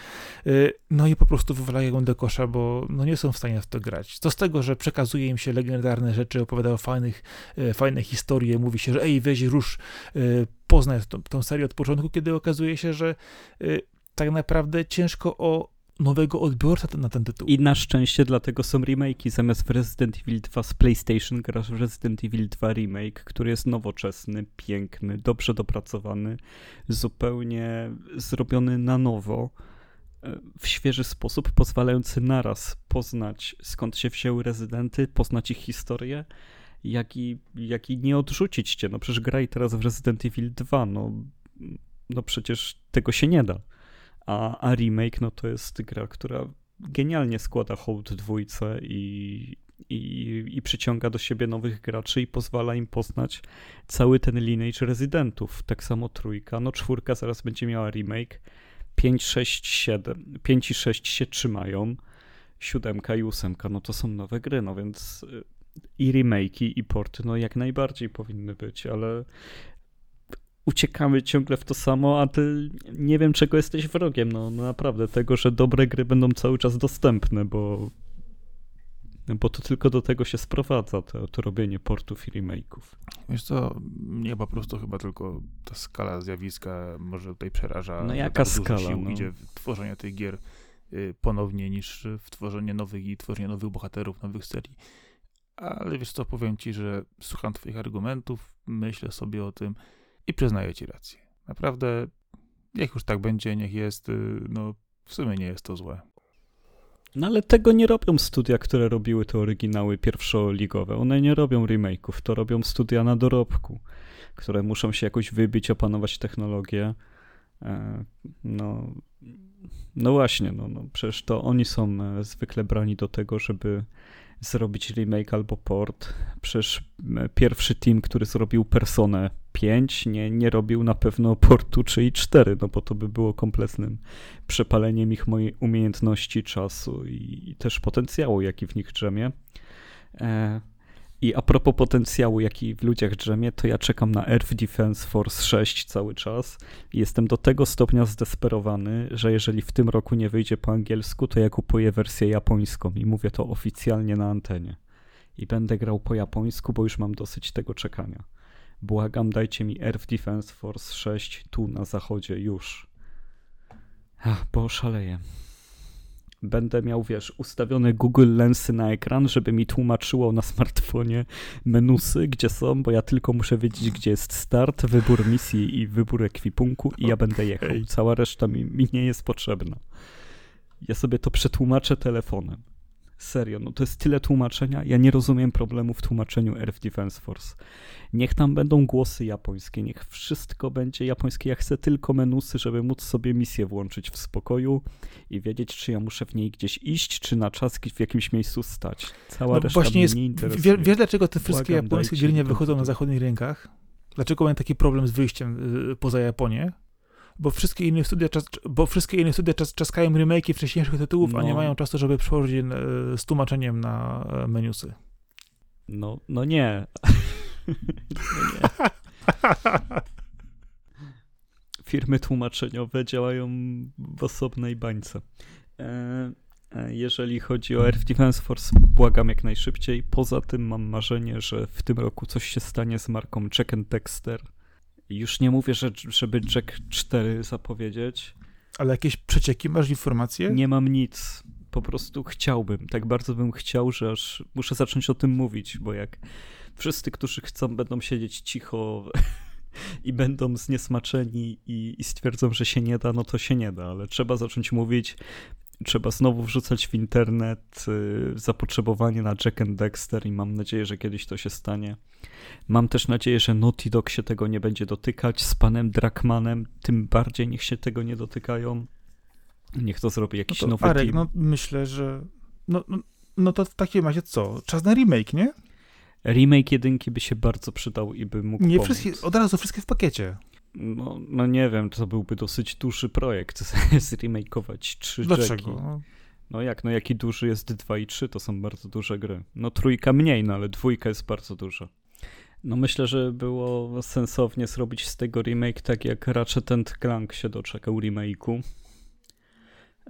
Y, no i po prostu wywalają ją do kosza, bo no nie są w stanie w to grać. Co z tego, że przekazuje im się legendarne legendarne rzeczy, opowiada fajnych, e, fajne historie, mówi się, że ej, weź rusz, e, poznaj tą, tą serię od początku, kiedy okazuje się, że e, tak naprawdę ciężko o nowego odbiorcę na ten tytuł. I na szczęście dlatego są remake'i. Zamiast w Resident Evil 2 z PlayStation grasz w Resident Evil 2 remake, który jest nowoczesny, piękny, dobrze dopracowany, zupełnie zrobiony na nowo w świeży sposób, pozwalający naraz poznać skąd się wzięły rezydenty, poznać ich historię, jak i, jak i nie odrzucić cię. No przecież graj teraz w Resident Evil 2, no, no przecież tego się nie da. A, a remake, no to jest gra, która genialnie składa hołd dwójce i, i, i przyciąga do siebie nowych graczy i pozwala im poznać cały ten lineage rezydentów. Tak samo trójka, no czwórka zaraz będzie miała remake, 5, 6, 7, 5 i 6 się trzymają, siódemka i ósemka, no to są nowe gry, no więc y, i remake'i, i porty, no jak najbardziej powinny być, ale uciekamy ciągle w to samo, a ty nie wiem czego jesteś wrogiem, no, no naprawdę, tego, że dobre gry będą cały czas dostępne, bo bo to tylko do tego się sprowadza, to, to robienie portów i remake'ów. Wiesz co, mnie po prostu chyba tylko ta skala zjawiska może tutaj przeraża. No jaka skala? Sił no. idzie w tworzenie tych gier y, ponownie niż w tworzenie nowych i tworzenie nowych bohaterów, nowych serii. Ale wiesz co, powiem ci, że słucham twoich argumentów, myślę sobie o tym i przyznaję ci rację. Naprawdę, jak już tak będzie, niech jest, y, no w sumie nie jest to złe. No ale tego nie robią studia, które robiły te oryginały pierwszoligowe. One nie robią remake'ów, to robią studia na dorobku, które muszą się jakoś wybić, opanować technologię. E, no, no właśnie, no, no przecież to oni są e, zwykle brani do tego, żeby zrobić remake albo port. Przecież e, pierwszy team, który zrobił Personę 5, nie, nie robił na pewno portu 3 i 4, no bo to by było kompletnym przepaleniem ich mojej umiejętności, czasu i, i też potencjału, jaki w nich drzemie. E, I a propos potencjału, jaki w ludziach drzemie, to ja czekam na Earth Defense Force 6 cały czas. Jestem do tego stopnia zdesperowany, że jeżeli w tym roku nie wyjdzie po angielsku, to ja kupuję wersję japońską i mówię to oficjalnie na antenie. I będę grał po japońsku, bo już mam dosyć tego czekania. Błagam, dajcie mi Earth Defense Force 6 tu na zachodzie już. Ach, bo szaleję będę miał, wiesz, ustawione Google Lensy na ekran, żeby mi tłumaczyło na smartfonie menusy, gdzie są, bo ja tylko muszę wiedzieć, gdzie jest start, wybór misji i wybór ekwipunku i ja będę jechał. Cała reszta mi, mi nie jest potrzebna. Ja sobie to przetłumaczę telefonem. Serio, no to jest tyle tłumaczenia. Ja nie rozumiem problemu w tłumaczeniu Earth Defense Force. Niech tam będą głosy japońskie, niech wszystko będzie japońskie. Ja chcę tylko menusy, żeby móc sobie misję włączyć w spokoju i wiedzieć, czy ja muszę w niej gdzieś iść, czy na czas w jakimś miejscu stać. Cała no reszta właśnie jest, nie interesuje. Wiesz, dlaczego te wszystkie Błagam, japońskie gry nie wychodzą na zachodnich rynkach? Dlaczego mają taki problem z wyjściem y, poza Japonię? Bo wszystkie inne studia, czas, bo wszystkie inne studia czas, czaskają remake'i wcześniejszych tytułów, no. a nie no. mają czasu, żeby przełożyć je z tłumaczeniem na e, menusy. No, no nie. no [laughs] nie. Firmy tłumaczeniowe działają w osobnej bańce. E, e, jeżeli chodzi o Earth Defense Force, błagam jak najszybciej. Poza tym mam marzenie, że w tym roku coś się stanie z marką Jack and Dexter już nie mówię, że, żeby Jack 4 zapowiedzieć. Ale jakieś przecieki, masz informacje? Nie mam nic. Po prostu chciałbym. Tak bardzo bym chciał, że aż muszę zacząć o tym mówić, bo jak wszyscy, którzy chcą, będą siedzieć cicho [laughs] i będą zniesmaczeni i, i stwierdzą, że się nie da, no to się nie da, ale trzeba zacząć mówić, trzeba znowu wrzucać w internet y, zapotrzebowanie na Jack and Dexter i mam nadzieję, że kiedyś to się stanie. Mam też nadzieję, że Naughty Dog się tego nie będzie dotykać. Z panem Drakmanem tym bardziej niech się tego nie dotykają. Niech to zrobi jakiś no to, nowy Arek, team. no myślę, że no, no, no to w takim razie co? Czas na remake, nie? Remake jedynki by się bardzo przydał i by mógł Nie pomóc. wszystkie, od razu wszystkie w pakiecie. No, no nie wiem, to byłby dosyć duży projekt, [laughs] zremakeować trzy Dlaczego? No. no jak, no jaki duży jest 2 i 3, to są bardzo duże gry. No trójka mniej, no ale dwójka jest bardzo duża. No myślę, że było sensownie zrobić z tego remake tak jak Ratchet Clank się doczekał remake'u.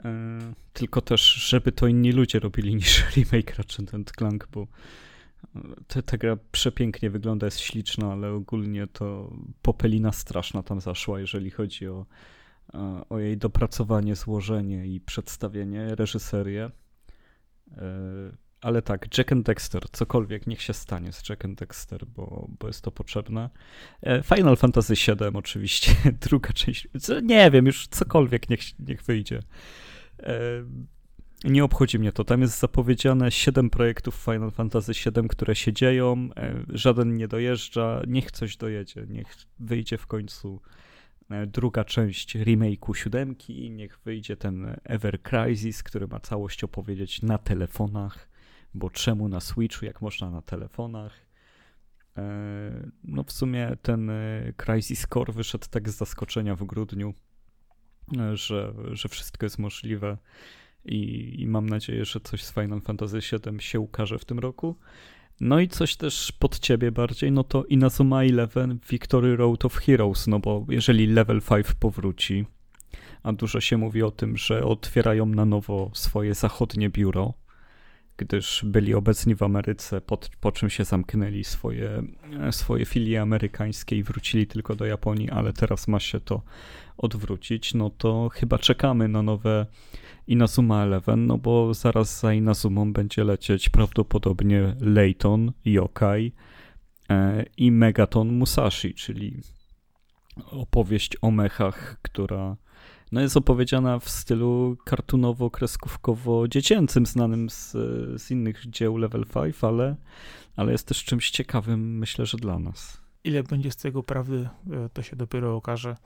E, tylko też, żeby to inni ludzie robili niż [laughs] remake Ratchet Clank, bo ta, ta gra przepięknie wygląda, jest śliczna, ale ogólnie to popelina straszna tam zaszła, jeżeli chodzi o, e, o jej dopracowanie, złożenie i przedstawienie, reżyserię. E, ale tak, Jack and Dexter, cokolwiek niech się stanie z Jack and Dexter, bo, bo jest to potrzebne. E, Final Fantasy VII oczywiście, [laughs] druga część, nie wiem, już cokolwiek niech, niech wyjdzie. Nie obchodzi mnie to. Tam jest zapowiedziane 7 projektów Final Fantasy VII, które się dzieją. E, żaden nie dojeżdża. Niech coś dojedzie. Niech wyjdzie w końcu e, druga część remake'u siódemki. Niech wyjdzie ten Ever Crisis, który ma całość opowiedzieć na telefonach. Bo czemu na Switchu, jak można na telefonach? E, no w sumie ten Crisis Core wyszedł tak z zaskoczenia w grudniu, że, że wszystko jest możliwe i, i mam nadzieję, że coś z Final Fantasy VII się ukaże w tym roku. No i coś też pod ciebie bardziej, no to Inazuma Eleven Victory Road of Heroes, no bo jeżeli Level 5 powróci, a dużo się mówi o tym, że otwierają na nowo swoje zachodnie biuro, gdyż byli obecni w Ameryce, po, po czym się zamknęli swoje, swoje filie amerykańskie i wrócili tylko do Japonii, ale teraz ma się to odwrócić, no to chyba czekamy na nowe Inazuma Eleven, no bo zaraz za Inazumą będzie lecieć prawdopodobnie Layton, Yokai e, i Megaton Musashi, czyli opowieść o mechach, która no jest opowiedziana w stylu kartunowo-kreskówkowo-dziecięcym, znanym z, z innych dzieł Level 5, ale, ale jest też czymś ciekawym, myślę, że dla nas. Ile będzie z tego prawdy, e, to się dopiero okaże.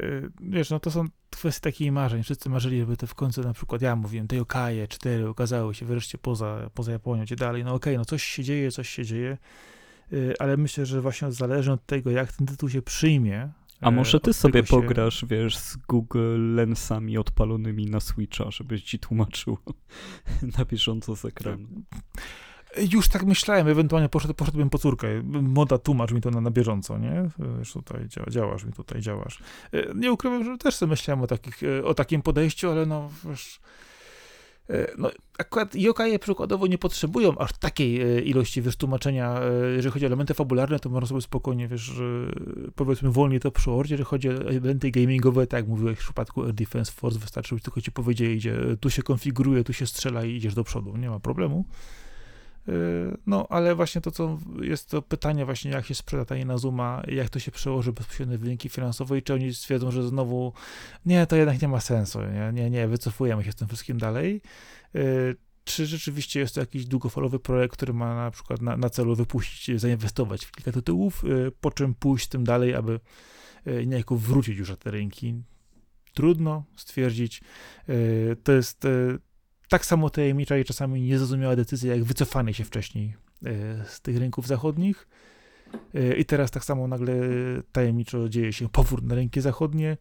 Y, wiesz, no to są kwestie takich marzeń. Wszyscy marzyli, żeby to w końcu na przykład, ja mówiłem, te Yokaje 4 ukazały się wreszcie poza, poza Japonią, gdzie dalej. No okej, okay, no coś się dzieje, coś się dzieje, y, ale myślę, że właśnie zależy od tego, jak ten tytuł się przyjmie. A może ty sobie się... pograsz, wiesz, z Google Lensami odpalonymi na Switcha, żebyś ci tłumaczył [laughs] na bieżąco z ekranu. Już tak myślałem, ewentualnie poszedł, poszedłbym po córkę. Moda tłumacz mi to na, na bieżąco, nie? Wiesz, tutaj działa, działasz mi, tutaj działasz. E, nie ukrywam, że też sobie myślałem o, takich, e, o takim podejściu, ale no, wiesz, e, no, akurat yokaje przykładowo nie potrzebują aż takiej ilości, wiesz, tłumaczenia, jeżeli chodzi o elementy fabularne, to można sobie spokojnie, wiesz, powiedzmy wolniej to przełożyć, jeżeli chodzi o elementy gamingowe, tak jak mówiłeś w przypadku Air Defense Force, wystarczy, tylko ci powiedzieli, gdzie tu się konfiguruje, tu się strzela i idziesz do przodu, nie ma problemu. Y, no, ale właśnie to, co jest to pytanie właśnie, jak się sprzeda ta Inazuma, jak to się przełoży bezpośrednio w wyniki finansowe i czy oni stwierdzą, że znowu nie, to jednak nie ma sensu, nie, nie, nie wycofujemy się z tym wszystkim dalej. Y, czy rzeczywiście jest to jakiś długofalowy projekt, który ma na przykład na, na celu wypuścić, zainwestować w kilka tytułów, y, po czym pójść tym dalej, aby niejako wrócić już na te rynki? Trudno stwierdzić. To jest tak samo tajemnicza i czasami niezrozumiała decyzja, jak wycofanie się wcześniej e, z tych rynków zachodnich. E, I teraz tak samo nagle tajemniczo dzieje się powrót na rynki zachodnie.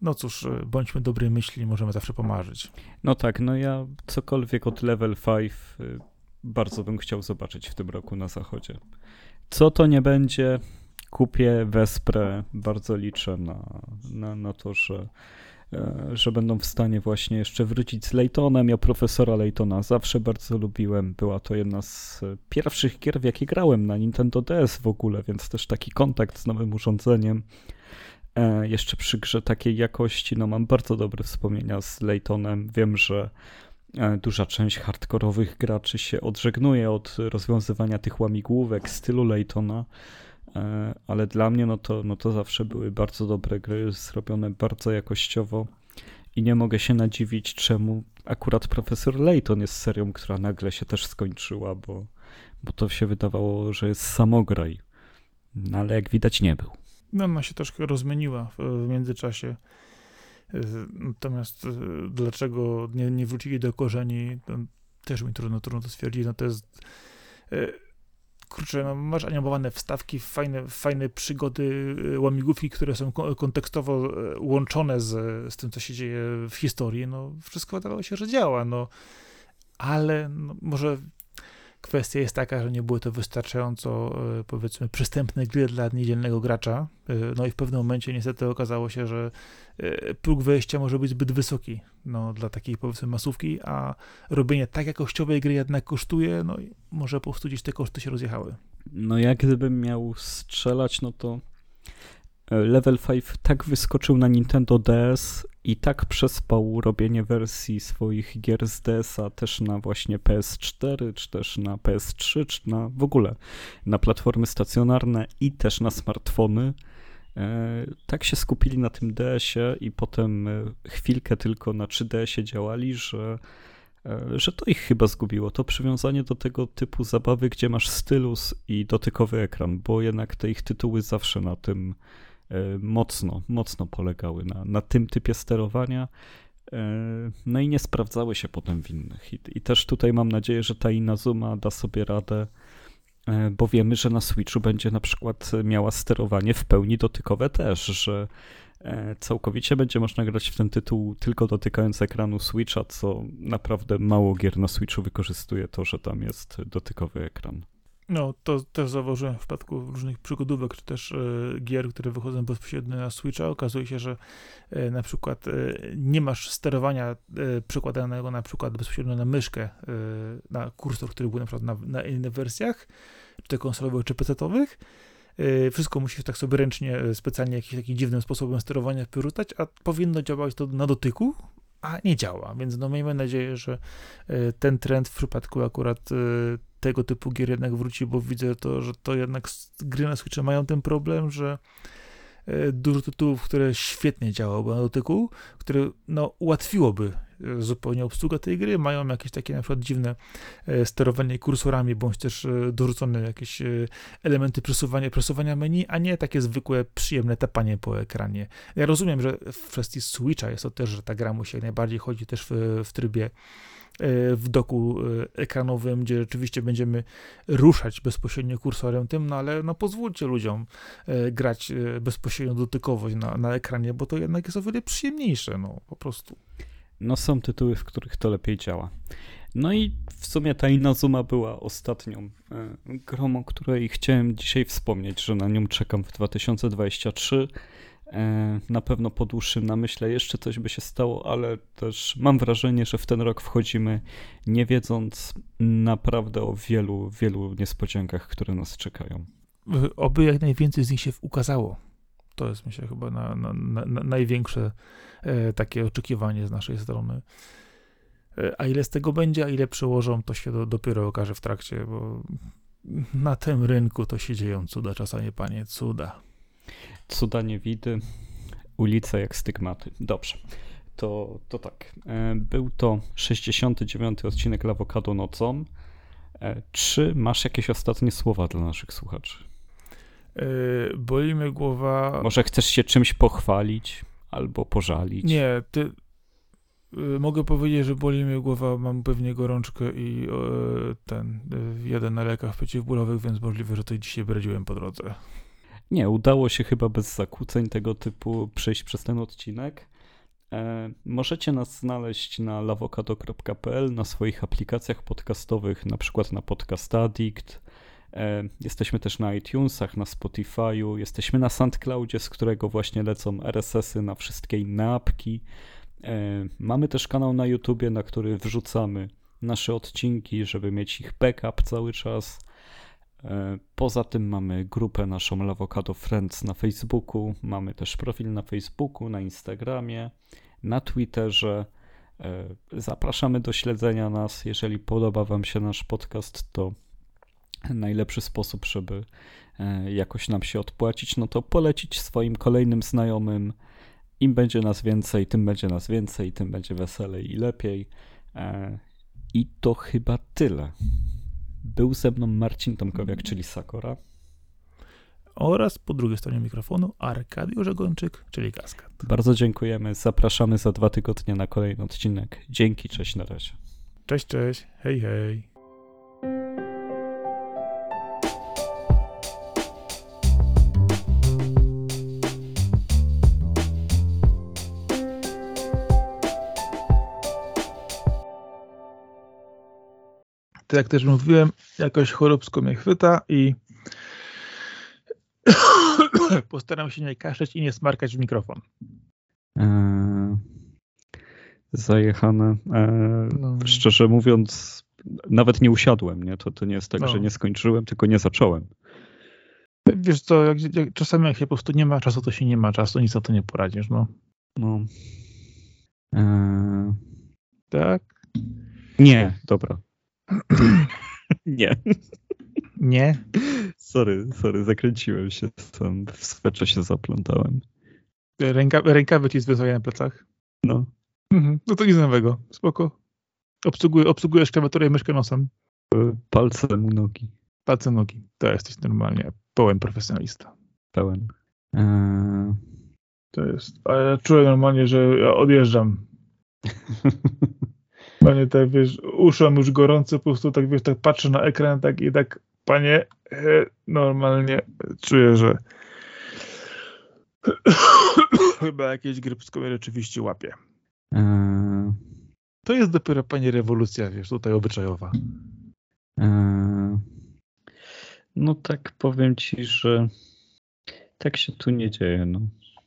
No cóż, e, bądźmy dobrej myśli, możemy zawsze pomarzyć. No tak, no ja cokolwiek od level 5 bardzo bym chciał zobaczyć w tym roku na zachodzie. Co to nie będzie, kupię, wesprę, bardzo liczę na, na, na to, że E, że będą w stanie właśnie jeszcze wrócić z Laytonem. Ja profesora Laytona zawsze bardzo lubiłem. Była to jedna z pierwszych gier, w jakie grałem na Nintendo DS w ogóle, więc też taki kontakt z nowym urządzeniem. E, jeszcze przy grze takiej jakości, no mam bardzo dobre wspomnienia z Laytonem. Wiem, że e, duża część hardkorowych graczy się odżegnuje od rozwiązywania tych łamigłówek stylu Laytona. E, ale dla mnie no to, no to zawsze były bardzo dobre gry, zrobione bardzo jakościowo i nie mogę się nadziwić, czemu akurat Profesor Layton jest serią, która nagle się też skończyła, bo, bo to się wydawało, że jest samograj, no, ale jak widać nie był. No ona się troszkę rozmieniła w, w międzyczasie. E, natomiast e, dlaczego nie, nie wrócili do korzeni, też mi trudno, trudno to stwierdzić. No to jest kurczę, no, masz animowane wstawki, fajne, fajne przygody, y, łamigłówki, które są kontekstowo y, łączone z, z tym, co się dzieje w historii, no wszystko wydawało się, że działa, no. Ale no, może kwestia jest taka, że nie były to wystarczająco, y, powiedzmy, przystępne gry dla niedzielnego gracza, no i w pewnym momencie niestety okazało się, że E, próg wejścia może być zbyt wysoki no, dla takiej powiedzmy masówki, a robienie tak jakościowej gry jednak kosztuje, no i może po prostu gdzieś te koszty się rozjechały. No jak gdybym miał strzelać, no to e, Level 5 tak wyskoczył na Nintendo DS i tak przespał robienie wersji swoich gier z DS-a też na właśnie PS4, czy też na PS3, czy na w ogóle na platformy stacjonarne i też na smartfony, E, tak się skupili na tym DS-ie i potem e, chwilkę tylko na 3DS-ie działali, że, e, że to ich chyba zgubiło. To przywiązanie do tego typu zabawy, gdzie masz stylus i dotykowy ekran, bo jednak te ich tytuły zawsze na tym mocno, mocno polegały, na, na tym typie sterowania. No i nie sprawdzały się potem w innych. I, I, też tutaj mam nadzieję, że ta Inazuma da sobie radę E, bo wiemy, że na Switchu będzie na przykład miała sterowanie w pełni dotykowe też, że e, całkowicie będzie można grać w ten tytuł tylko dotykając ekranu Switcha, co naprawdę mało gier na Switchu wykorzystuje to, że tam jest dotykowy ekran. No, to też zauważyłem w przypadku różnych przygodówek, czy też e, gier, które wychodzą bezpośrednio na Switcha. Okazuje się, że e, na przykład e, nie masz sterowania przykładanego na przykład bezpośrednio na myszkę, na kursor, który był na przykład na, na innych wersjach, czy to konsolowych, czy PC-owych. E, wszystko musisz tak sobie ręcznie, specjalnie jakimś takim dziwnym sposobem sterowania wyrzucać, a powinno działać to na dotyku, a nie działa. Więc no miejmy nadzieję, że ten trend w przypadku akurat tego typu gier jednak wróci, bo widzę to, że to jednak gry na Switcha mają ten problem, że e, dużo tytułów, które świetnie działałyby na dotyku, które no, ułatwiłoby e, zupełnie obsługę tej gry, mają jakieś takie na przykład dziwne e, sterowanie kursorami, bądź też dorzucone jakieś elementy przesuwania, przesuwania menu, a nie takie zwykłe, przyjemne tapanie po ekranie. Ja rozumiem, że w kwestii Switcha jest to też, że ta gra musi jak najbardziej chodzi też w, w trybie E, w doku e, ekranowym, gdzie rzeczywiście będziemy ruszać bezpośrednio kursorem tym, no ale no pozwólcie ludziom e, grać bezpośrednio dotykowo na, na ekranie, bo to jednak jest o wiele przyjemniejsze, no po prostu. No są tytuły, w których to lepiej działa. No i w sumie ta Inazuma była ostatnią e, grą, o której chciałem dzisiaj wspomnieć, że na nią czekam w 2023. E, na pewno po dłuższym namyśle jeszcze coś by się stało, ale też mam wrażenie, że w ten rok wchodzimy nie wiedząc naprawdę o wielu, wielu niespodziankach, które nas czekają. Oby jak najwięcej z nich się ukazało. To jest myślę chyba na, na, na, na największe takie oczekiwanie z naszej strony. E, a ile z tego będzie, a ile przełożą, to się do, dopiero okaże w trakcie, bo na tym rynku to się dzieją cuda, czasami panie, cuda. Cuda nie widy, ulice jak stygmaty. Dobrze. To, to tak. E, był to 69. odcinek Lawokado nocą. E, czy masz jakieś ostatnie słowa dla naszych słuchaczy? Yy, boli mnie głowa. Może chcesz się czymś pochwalić albo pożalić? Nie, ty, Y, mogę powiedzieć, że boli mnie głowa, mam pewnie gorączkę i e, ten, y, jeden na lekach przeciwbólowych, więc możliwe, że to dzisiaj bredziłem po drodze. Nie, udało się chyba bez zakłóceń tego typu przejść przez ten odcinek. E, możecie nas znaleźć na lawokado.pl, na swoich aplikacjach podcastowych, na przykład na Podcast Addict. E, jesteśmy też na iTunesach, na Spotify'u, jesteśmy na SoundCloudzie, z którego właśnie lecą RSS-y na wszystkie inne apki. E, mamy też kanał na YouTubie, na który wrzucamy nasze odcinki, żeby mieć ich backup cały czas. E, poza tym mamy grupę naszą Lawokado Friends na Facebooku, mamy też profil na Facebooku, na Instagramie, na Twitterze. Zapraszamy do śledzenia nas. Jeżeli podoba Wam się nasz podcast, to najlepszy sposób, żeby jakoś nam się odpłacić, no to polecić swoim kolejnym znajomym, im będzie nas więcej, tym będzie nas więcej, tym będzie weselej i lepiej. E, I to chyba tyle. Był ze mną Marcin Tomkowiak, czyli Sakora. Oraz po drugiej stronie mikrofonu Arkadiusz Żegończyk, czyli Kaskad. Bardzo dziękujemy. Zapraszamy za dwa tygodnie na kolejny odcinek. Dzięki, cześć, na razie. Cześć, cześć. Hej, hej. To jak też mówiłem, jakoś choróbsko mnie chwyta i [coughs] postaram się nie kaszleć i nie smarkać w mikrofon. Eee, zajechane. Eee, no. Szczerze mówiąc, nawet nie usiadłem, nie? To, to nie jest tak, no. że nie skończyłem, tylko nie zacząłem. Wiesz co, jak, jak, czasami jak się po prostu nie ma czasu, to się nie ma czasu, nic na to nie poradzisz, no. No. Eee... Tak? Nie, dobra. [clears throat] Nie. Nie? Sorry, sorry, zakręciłem się sam, w sweczo się zaplątałem. Ręka, rękawy ci związane na plecach? No. Mhm, no to nic nowego, spoko. Obsługuję, obsługujesz klawiaturę i myszkę nosem. Palcem nogi. Palcem nogi, to jesteś normalnie pełen profesjonalista. Pełen. Eee... To jest, a ja czuję normalnie, że ja odjeżdżam. [laughs] Panie, tak wiesz, uszam już gorące, po prostu tak wiesz, tak patrzę na ekran tak i tak, panie, normalnie czuję, że [coughs] chyba jakieś grypsko mnie rzeczywiście łapie. Eee... To jest dopiero, panie, rewolucja, wiesz, tutaj obyczajowa. Eee... No tak powiem ci, że tak się tu nie dzieje, no.